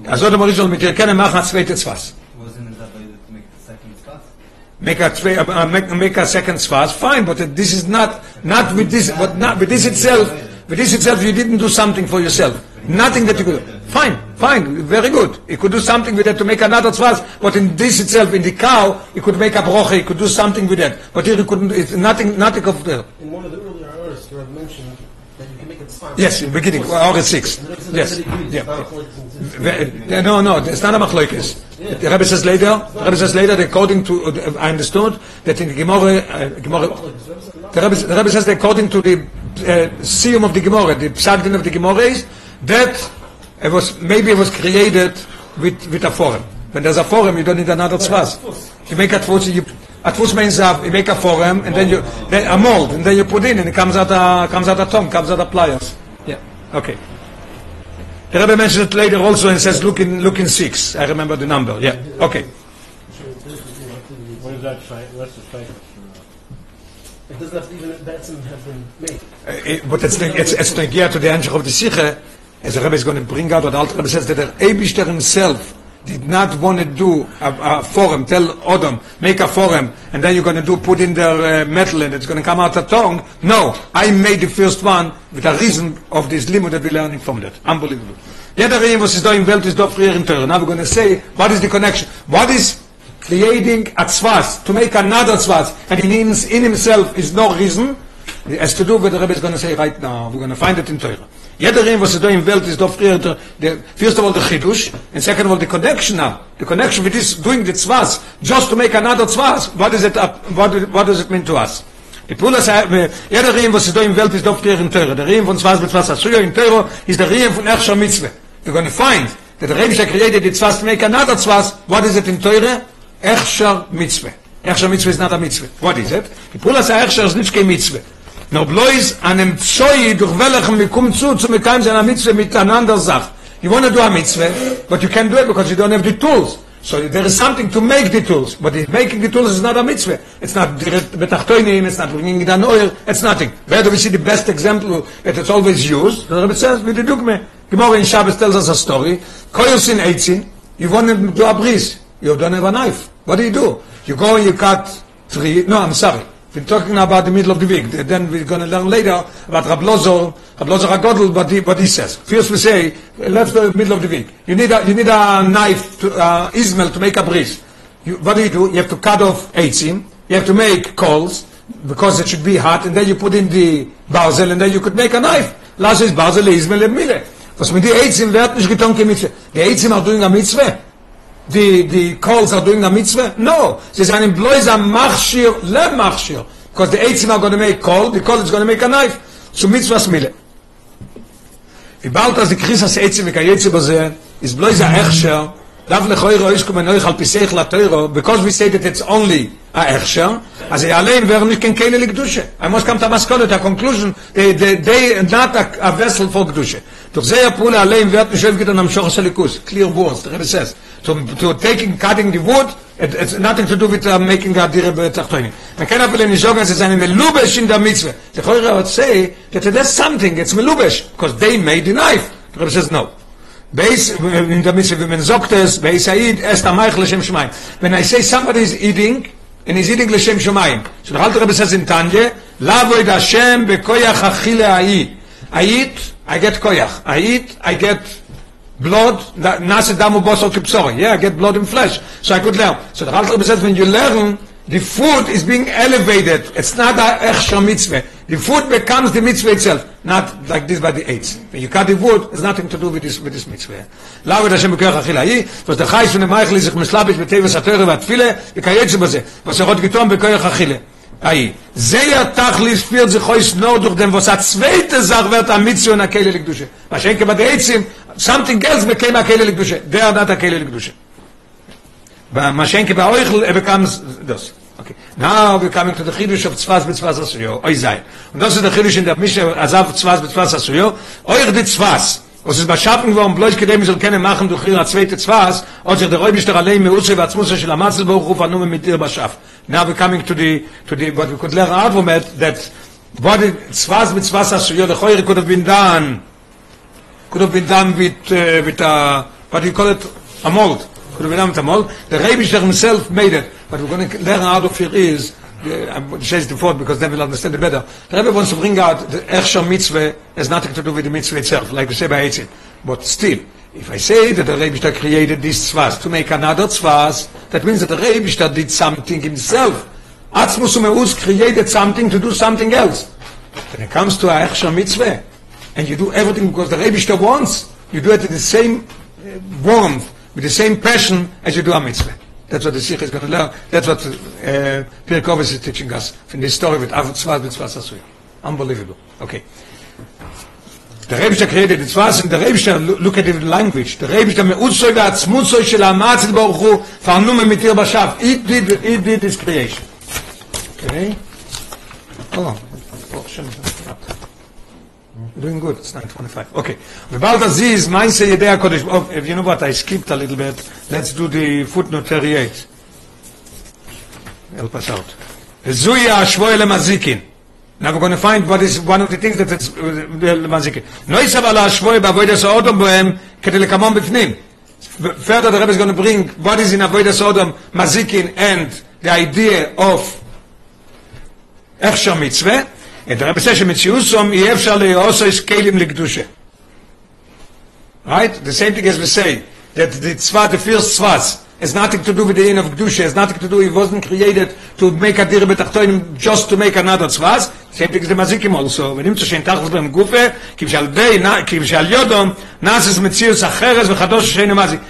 As Also a Morishan, mit Yerkenem machen zweite swaz? Wasn't it that way to make the second spot? make a twe- uh, uh, make, make a second fast fine but this is not not with this but not with this itself with this itself you didn't do something for yourself nothing that you could Do. fine fine very good you could do something with that to make another fast but in this itself in the cow you could make a broche you could do something with that but here you couldn't it's nothing nothing of the In one of the earlier hours, you had mentioned that you can make it spot. yes in the beginning or at six And the Rebbe says yes that he agrees. yeah No, no, it's not a machlokes. The Rebbe says later, the Rebbe says later, according to, uh, I understood that in the Gemara, uh, Gemara the, Rebbe, the Rebbe says that according to the uh, of the Gemara, the psalm of the Gemara is that it was maybe it was created with with a forum. When there's a forum, you don't need another tzvaz. You make a tfus, you a tfus means you make a forum and then you then a mold and then you put in and it comes out a comes out a tongue, comes out a pliers. Yeah. Okay. The Rebbe mentioned it later also and says look in look in six. I remember the number. Yeah. Okay. What is that fight? What's the fight? It doesn't have to even, that's have been made. Uh, it- but it's it's it's the gear to the answer of the Sikha. As the Rebbe is going to bring out what the Alter Rebbe says that the Eibishter himself did not want to do a, a forum, tell Odom, make a forum, and then you're going to do put in their uh, metal and it's going to come out a tongue. No, I made the first one with a reason of this limit that we're learning from that. Unbelievable. Jeder Reim, was ist doing well da früher in Teure. Now we're going to say, what is the connection? What is creating a tzvaz, to make another tzvaz, and in, him- in himself is no reason, it has to do with the Rebbe is going to say right now, we're going to find it in Teure. Jeder Reim, was da im Welt, da früher, der- der, first of all, the Chidush, and second of all, the connection now, the connection with this, doing the tzvaz, just to make another tzvaz, what is it, up, what, what does it mean to us? Die Pula sagt, jeder Reim, was da im Welt, ist da früher in Teure. Der Reim von Tzvaz mit Tzvaz, früher in Teure, ist der Reim von Echscher Mitzvah. We're going to find that the Rebbe created the tzvaz to make another tzvaz. What is it in Teure? Echsher Mitzvah. Echsher Mitzvah is not a Mitzvah. What is it? Die Pula sagt, Echsher ist nicht kein Mitzvah. No bloß an dem Zoi, durch welchen wir kommen zu, zu mekayim seiner Mitzvah miteinander sagt. You want to do a Mitzvah, but you can't do it because you don't have the tools. So there is something to make the tools, but the making the tools is not a mitzvah. It's not betachtoinim, it's not bringing it an oil, it's nothing. Where do we see the best example that it's always used? The Rebbe says, with the dugme. Gemara in Shabbos tells us a story. Koyos in eitzin, you want to do a bris. You don't have a knife. What do you do? You go and you cut three, no, I'm sorry. We're talking about the middle of the week. Then we're going to learn later about Rab Lozo, Rab Lozo HaGodl, what he, what he says. First we say, left the middle of the week. You need a, you need a knife, to, uh, izmel, to make a bris. You, what do you do? You have to cut off eitzim. You have to make coals, because it should be hot, and then you put in the barzel, and then you could make a knife. Lass is barzel, izmel, and mile. Was mit die eitzim wird nicht getan. Die eitzim are doing a mitzvah. the the calls are doing a mitzvah? No. There's an employees a machshir le machshir. Because the eitzim are going to make call, the call is going to make a knife. So mitzvah smile. ובאלת אז הקריס עש עצם וכייצא בזה, is bloß a Echscher, darf לכוירו איש כמו נויך על פיסך לתוירו, because we say that it's only a Echscher, אז allein wäre nicht kein Kehle לקדושה. I must come to a masculine, a conclusion, they, they, they are not a, a vessel for קדושה. durch זה הפעולה allein wird nicht öfget an המשוך של ליכוס, clear words, the Rebbe says. To, to taking, cutting the wood, it, it's nothing to do with uh, making a dire בתחתונים. Man kann aber nicht sagen, es ist eine Melubesh in der Mitzvah. The Choyre would say that there's something, it's Melubesh, because they made the knife. The Rebbe says no. Beis, in der Mitzvah, wenn man sagt es, Beis Aid, es Meich L'Shem Shemaim. When I say somebody is eating, and he's eating L'Shem Shemaim, so the Alter Rebbe says in Tanya, Lavoid Hashem bekoyach achile a'i. I eat, I get koyach. I eat, I get blood, that nase damu bosor kipsori. Yeah, I get blood and flesh. So I could learn. So the Alter Rebbe says, when you learn, the food is being elevated. It's not a extra mitzvah. The food becomes the mitzvah itself, not like this by the eights. When you cut the wood, it's nothing to do with this with this mitzvah. Lave da shem bekach achila hi, was chayis von dem Eichel sich mislabish mit teves atore und tfile, וכייצא בזה, was er hat getan bekach achile. Ai, ze ja tachlis führt sich heus nur durch dem, was a zweite Sach wird a mitzvah und a kele likdushe. Was schenke bei der Eitzim, something else became a kele likdushe. Der not a kele likdushe. Mashenke bei euch er becomes das. Okay. Now we're coming to the Chidush of Tzvaz B'Tzvaz Asuyo. Oi sei. Und das ist der Chidush in der Mishnah Azav Tzvaz B'Tzvaz Asuyo. Euch die Tzvaz. Was ist beschaffen geworden, bloß gedem soll keine machen durch ihre zweite Tzvaz, und der Räubisch der Allein Meuse wa Tzmusa shel Amatzel Baruch Hu vanu mit dir beschaff. Now we're coming to the, to the, what we could learn out from it, that what the Tzvaz B'Tzvaz Asuyo, the Choyer could have been done, could have been done with, uh, with a, what you call it, a mold. The Rebbe himself made it. But we're going to learn out of here is, I'm say the fourth because then we'll understand it better. The Rebbe wants to bring out the Echsha mitzvah has nothing to do with the mitzvah itself, like we say by Eitzin. But still, if I say that the Rebbe created this tzvaz to make another tzvaz, that means that the Rebbe did something himself. Atzmus Umeus created something to do something else. When it comes to a Echsha mitzvah, and you do everything because the Rebbe wants, you do it with the same uh, warmth, with the same passion as you do a mitzvah. That's what the Sikh is going to learn. That's what uh, Pirkei Avos is teaching us from this story with Avot Tzvaz B'Tzvaz Asui. Unbelievable. Okay. The Rebbe created the Tzvaz and the Rebbe look at the language. The Rebbe me'utzoi ve'atzmutzoi shel ha'matzil baruch hu farnu me'mitir b'shav. He did, he did his creation. Okay. Hold on. Shem. Doing good. It's 9:25. Okay. About Aziz, say Yedei HaKodesh. Oh, you know what, I skipped a little bit. Let's do the footnote 38. Help us out. Zuya Ashvoy Lemazikin. Now we're going to find what is one of the things that it's uh, Lemazikin. No is aber Ashvoy b'avoidas Odom bohem kete lekamon b'fnim. Further, the Rebbe is going to bring what is in avoidas Odom Mazikin and the idea of Echsha Mitzvah. את הרב עושה שמציאוסום אי אפשר לעושו יש כלים לקדושה. Right? The same thing as we say, that the tzvah, the first tzvah, has nothing to do with the end of Kedusha, has nothing to do, it wasn't created to make a dir betachtoinim just to make another tzvah. Same thing as the mazikim also. ונמצא שאין תחת בהם גופה, כי בשעל די, כי בשעל יודום, נאסס מציאוס אחרס וחדוש שאין מזיק.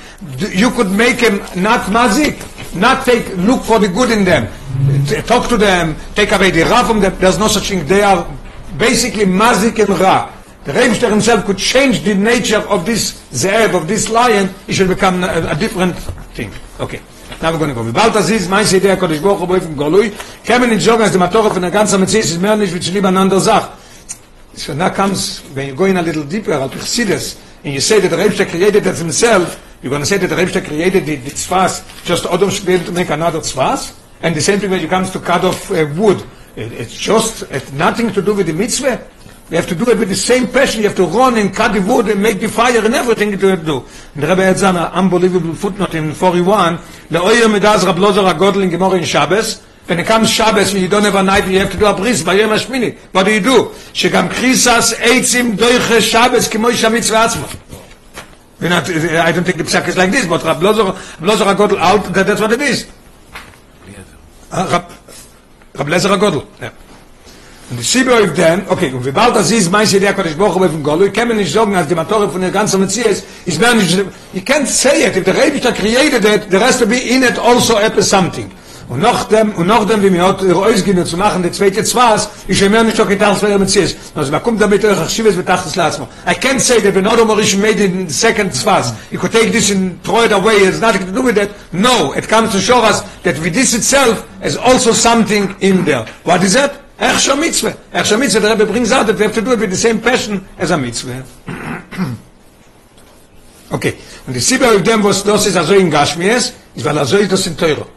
You could make him not mazik, not take, look for the good in them. talk to them, take away the ra from them, there's no such thing. They are basically mazik and ra. The Rebster himself could change the nature of this ze'ev, of this lion, it should become a, a different thing. Okay. Now we're going to go. Vibalt Aziz, mein Seidei HaKadosh Baruch Hu Boifim Golui, kemen nicht sagen, als die Matore von der ganzen Metzies ist mehr nicht, wie zu. So now comes, when you go in a little deeper, al Pichsides, and you say that the Rebster created it himself, you're going to say that the Rebster created the, the tzvas, just Odom able to make another tzvas? And the same thing when it comes to cut off uh, wood. It, it's just it's nothing to do with the mitzvah. You have to do it with the same passion. You have to run and cut the wood and make the fire and everything you have to do. And the Rebbe had an unbelievable footnote in 41. Le'oyer medaz Rab Lozer HaGodl in Gemara in Shabbos. When it comes Shabbos and you don't have a knife, you have to do a bris, Bayem HaShmini. What do you do? שגם קריסס עצים דויכה שבס כמו איש המצווה עצמו. We're not, I don't think the psak is like this, but Rab Lozer, Rab Lozer HaGodl, out, that, that's what it is. Rab Lezer HaGodl. Yeah. Und die Sibbe of then, okay, und wie bald das ist, meinst du, der Kodesh Bochum auf dem Golu, ich kann mir nicht sagen, als die Matore von der ganzen Metzies, ist mir nicht, you can't say it, if the Rebbe created it, the rest will be in it also up something. Und noch dem, und noch dem, wie mir hat ausgehen zu machen, der zweite Zwas, ich habe mir nicht so getan, was Metzies. Also, man kommt damit euch, schiebe es mit Achtes Latzmo. I can't say that when Odom Orish made in the second Zwas, you could take this and throw it away, it's nothing to do with that. No, it comes to show us that with this itself, is also something in there. What is that? Echsha mitzvah. Echsha mitzvah, the Rebbe brings out that we have to do it with the same passion as a mitzvah. okay. Und die Sibbe of them was, das ist also in Gashmies, ist weil also ist das in Teuro.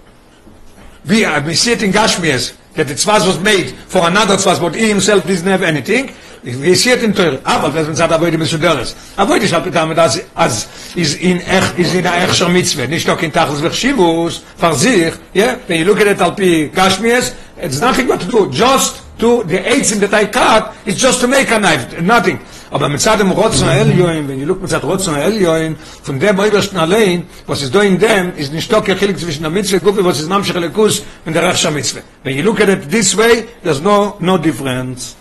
Wie, wir sehen in Gashmies, that the tzvaz was made for another tzvaz, but he himself didn't have anything. We see it in Torah. אבל wenn man sagt, avoid מסודרת. avoid is halt damit, as, as is in ech, is in a echsher mitzvah, nicht doch in tachlis vechshivus, for sich, yeah? When you look at it al pi gashmies, it's nothing but to do, just to, the eitzim that I cut, is just to make a knife, nothing. Aber mit Zadem Rotzen Elioin, wenn you look mit Zadem Rotzen Elioin, von dem Oibersten allein, was is doing them, is nicht doch gechilig zwischen der Mitzvah, Gufi, was is Namshach Elikus, und der Rechsha Mitzvah. When you look at this way, there's no, no difference.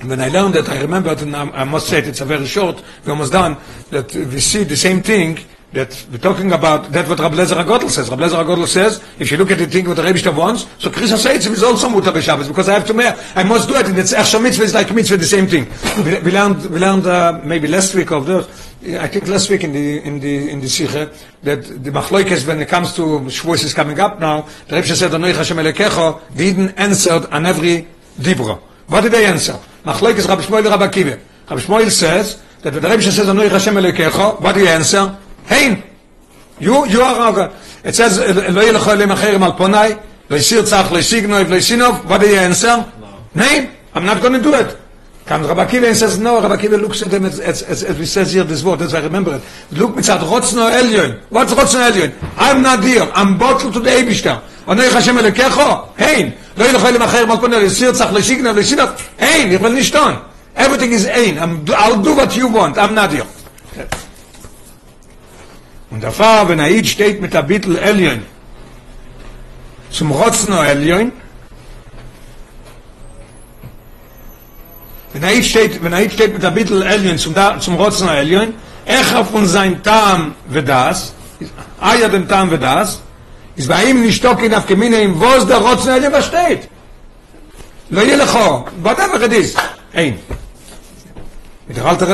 And when I learned that, I remembered, and I must say it, it's a very short, we're almost done, that we see the same thing, that we're talking about, that what Rabbi Lezer HaGodl says. Rabbi Lezer HaGodl says, if you look at the thing what the Rebbe wants, so Chris HaSeitzim is also mutar b'Shabbos, because I have to make, I must do it, and it's Echsha Mitzvah is like Mitzvah, the same thing. We, we learned, we learned uh, maybe last week of the, I think last week in the, in the, in the Sikha, that the Machloikes, when it comes to Shavuos is coming up now, the Rebbe said, Anoich Hashem Elekecho, didn't answer on every Dibra. What did they answer? Machlekes Rabbi Yishmael Rabbi Akiva. Rabbi Yishmael says that the Rebbe says Anoich Hashem Elokecho. What do he answer? Hein. You you are Rabbi. It says lo yelecho elim acherim al ponai. Lo yisir tzach lo yisignov lo yisinov. What do you answer? Nein. I'm not going to do it. Comes Rabbi Akiva and says no. Rabbi Akiva looks at him as, as, as, as we says here this word. As I remember it. Look mitzat rotzno elyon. What's rotzno elyon? I'm not here. I'm bottled to the Eibishter. Anoich Hashem Elokecho. Hein. לא ילכו אלים אחר מלכון אל יסיר צח לשיגנב לשינב אין, ich will nicht tun everything is ein I'm, I'll do what you want I'm not here und der Fahr, wenn er steht mit der Bittel Elion, zum Rotzner Elion, wenn er steht, wenn er steht mit der Bittel Elion zum, da, zum Rotzner Elion, Echa er von sein Tam ve das, Aya dem Tam ve das, is bei ihm nicht stocken auf Gemine im Vos der Rotzner Elion, was steht? Lo yelecho, whatever it is, ein. Mit der Alte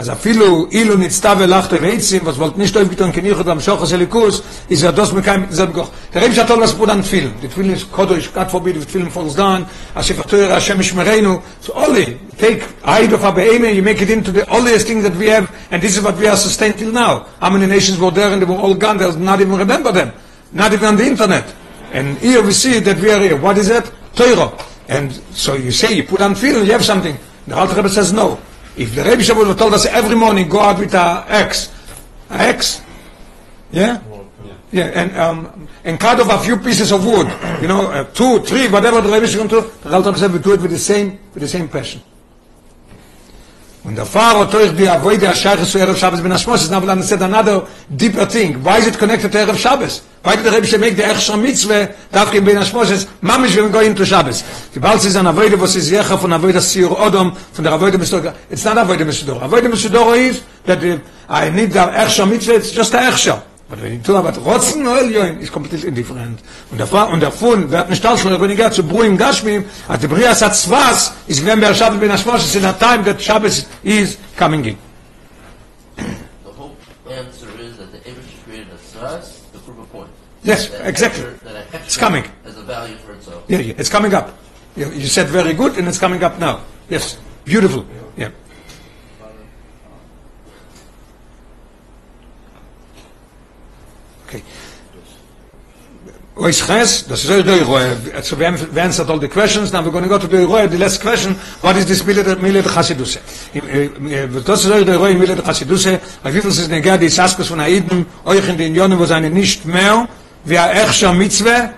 as a film, Also viele Ilu nit stave lachte weizen, was wollt nicht steif getan kenich am Schoch selikus, is er das mit kein selb goch. Der Rebbe shatol das pudan film. Die film is kodosh kat forbid mit film falls down. as shefter Hashem shmerenu. So only take aid of abeim you make it into the oldest thing that we have and this is what we are sustained till now. How many nations were there and they were all gone, they not even remember them. Not even on the internet. And here we see that we are here. What is that? Torah. And so you say you put on film, you have something. The Alter Rebbe says no. If the Rebbe Shavuot told us every morning go out with a X, a X, yeah, yeah, and um, and cut off a few pieces of wood, you know, uh, two, three, whatever the Rebbe Shavuot the Alter said we do it with the same with the same passion. Und der Pfarrer durch die Avoide Ashach zu Erev Shabbos ben Ashmos is now to said another deeper thing. Why is it connected to Erev Shabbos? Why did the Rebbe make the Echsher Mitzvah dafke ben Ashmos is mamish when go into Shabbos? Die Balz is an Avoide was is Yecha von Avoide Siyur Odom von der Avoide Mesudor. It's not Avoide Mesudor. Avoide Mesudor is that I need the Echsher Mitzvah, it's just the Echsher. But when you talk about Rotzen or Elyoin, it's completely indifferent. Und Fa und der Fun, wer hat nicht das schon, wenn ich gehe zu Bruim Gashmim, at the Brias hat Zwas, is when wir Shabbos ben is in a time that Shabbos is coming in. The whole answer is that the Abish created a prove a point. Yes, That exactly. hechsher- That a It's coming. Has a value for itself. Yeah, yeah, it's coming up. You, you said very good, and it's coming up now. Yes, beautiful. Yeah. Okay. Ois Ches, das ist der Roe. So we have we answered all the questions. Now we're going to go to the Roe, the last question. What is this Milet Milet Chassiduse? Das ist der Roe Milet Chassiduse. Auf wie viel ist es die Saskos von Aiden, euch in den Jonen, wo seine nicht mehr, wie er Echscher Mitzvah,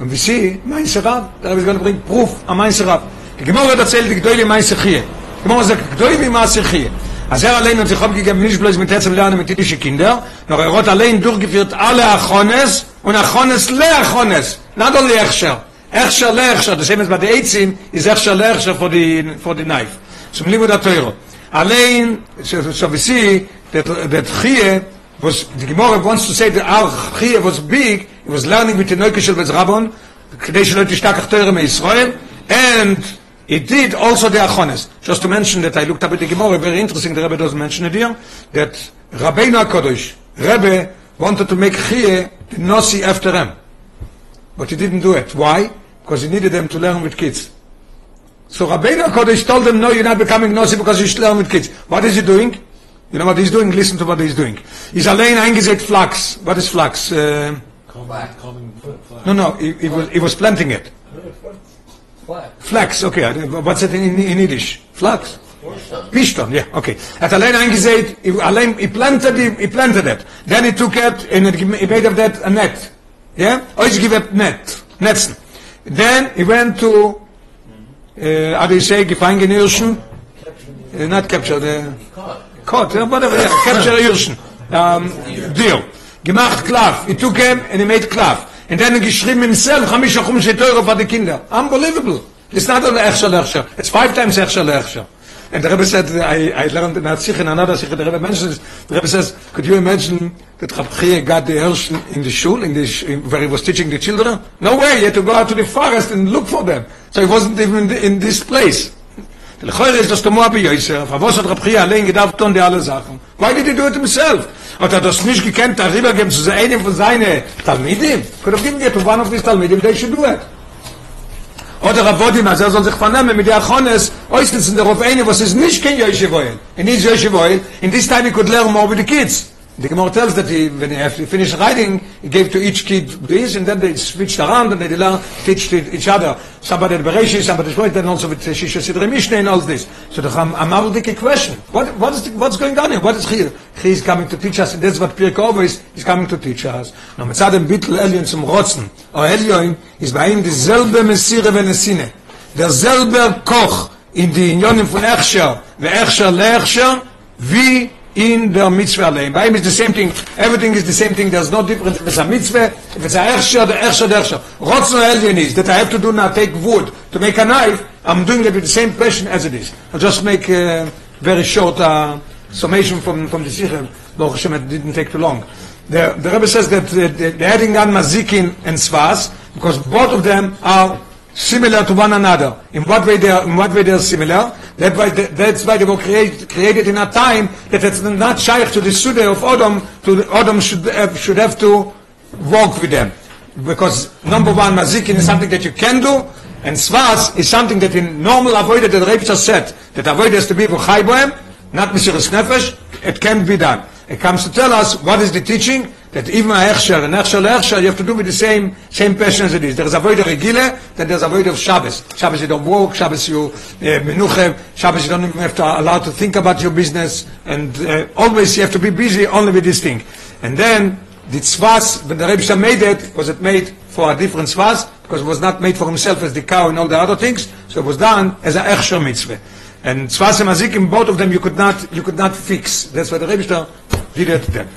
Und wir sehen, mein Serab, da habe ich to bring proof an mein Serab. Die Gemorre hat erzählt, die mein Sechie. Die Gemorre sagt, Gdoili mein Sechie. Also er allein hat sich abgegeben, nicht bloß mit Herzem lernen mit jüdische Kinder, noch er hat allein durchgeführt alle Achones und Achones le Achones. Not only Echscher. Echscher le Echscher. Das same as bei den Eitzim, is Echscher le Echscher for the, for the knife. Zum Limud HaTeuro. Allein, so, we Chie, was the Gemara wants to say that our Chie was big, it was learning with the Neuke Shel Bezrabon, כדי שלא תשתכח תורה מישראל, and it did also the Achones. Just to mention that I looked up at the Gemara, very interesting, the Rebbe doesn't mention it here, that Rabbeinu HaKadosh, Rebbe wanted to make Chie the Nossi after him. But he didn't do it. Why? Because he needed them to learn with kids. So Rabbeinu HaKadosh told them, no, you're not becoming Nossi because you should learn with kids. What is he doing? You know what he's doing? Listen to what he's doing. He's allein eingesät Flax. What is Flax? Uh, Black. Calming No, no, he, he was he was planting it. Flax, okay. What's it in, in Yiddish? Flax? Pishton, yeah, okay. At allein eingesät, he, allein, he planted he planted it. Then he took it, and he made of that a net. Yeah? Euch give it net. Netzen. Then he went to, uh, how do you say, gefangen Hirschen? Uh, not capture, the... Caught, yeah, whatever, yeah, capture Hirschen. Um, deal. Gemacht Klav. He took him and he made Klav. And then he geschrieben himself, Chamisha Chumshe Teure for the Kinder. Unbelievable. It's not only Echsher Lechsher. It's five times Echsher Lechsher. And the Rebbe said, I, I learned in that Sikh, in another Sikh, the Rebbe mentions, the Rebbe says, could you imagine that Rab Chie got the Hirschen in the shul, in the, sh- where he was teaching the children? No way, he had to go out to the forest and look for them. So he wasn't even in this place. לכויר ist das bei Yosef, aber was hat Rab Chia allein gedacht tun die alle Sachen? Why did he do it himself? Hat er das nicht gekannt, darüber geben zu einem von seinen Talmidim? Could have given it to one of his Talmidim, they should do it. Oder Rabbodim, also er soll sich vernehmen mit der Achones, äußerst darauf eine, was ist nicht kein. And he's Yosef Oil, in this time he could learn more with the kids. The Gemara tells that he, when he finished writing, he gave to each kid this, and then they switched around, and they learned, teach each other. Somebody at Bereshi, somebody at Shmoyt, then also with Shisha Sidre Mishnah and all this. So the Cham Amaldik question. What, what is the, what's going on here? What is here? He is coming to teach us, and that's what Pirke Ovo is, he's coming to teach us. No, mitzad dem Bittel Elion zum Rotzen, o Elion, ist bei ihm dieselbe Messire venesine. Derselbe Koch, in die Unionen von Echscher, ve Echscher leechscher, wie in der Mitzvah allein. Bei ihm is the same thing. Everything is the same thing. There's no difference if it's a mitzvah, if it's a echsher, the echsher, the. What's no alien is that I have to do now, take wood to make a knife, I'm doing it with the same passion as it is. I'll just make a very short uh, summation from, from the Sikha. Baruch Hashem, it didn't take too long. The, the Rebbe says that uh, the, the adding on Mazikin and Svas, because both of them are similar to one another. In what way they are, in what way they are similar? That why that's why they were create, created in a time that it's not shaykh to the Suda of Odom, to Odom should have, should have to work with them. Because number one, Mazikin is something that you can do, and Svas is something that in normal avoided, that Rebbe said, that avoid has to be for Chaybohem, not Mesiris Nefesh, it can be done. It comes to tell us what is the teaching, that even a Echsher and Echsher leEchsher, you have to do with the same, same passion as it is. There is a void of Regile, then there's a void of Shabbos. Shabbos you don't work, Shabbos you uh, menuchem, Shabbos you don't even have to allow to think about your business, and uh, always you have to be busy only with this thing. And then, the tzvas, when the Rebbe made it, was it made for a different tzvas, because it was not made for himself as the cow and all the other things, so it was done as a Echsher mitzvah. And tzvas and mazikim, both of them you could not, you could not fix. That's why the Rebbe did it then.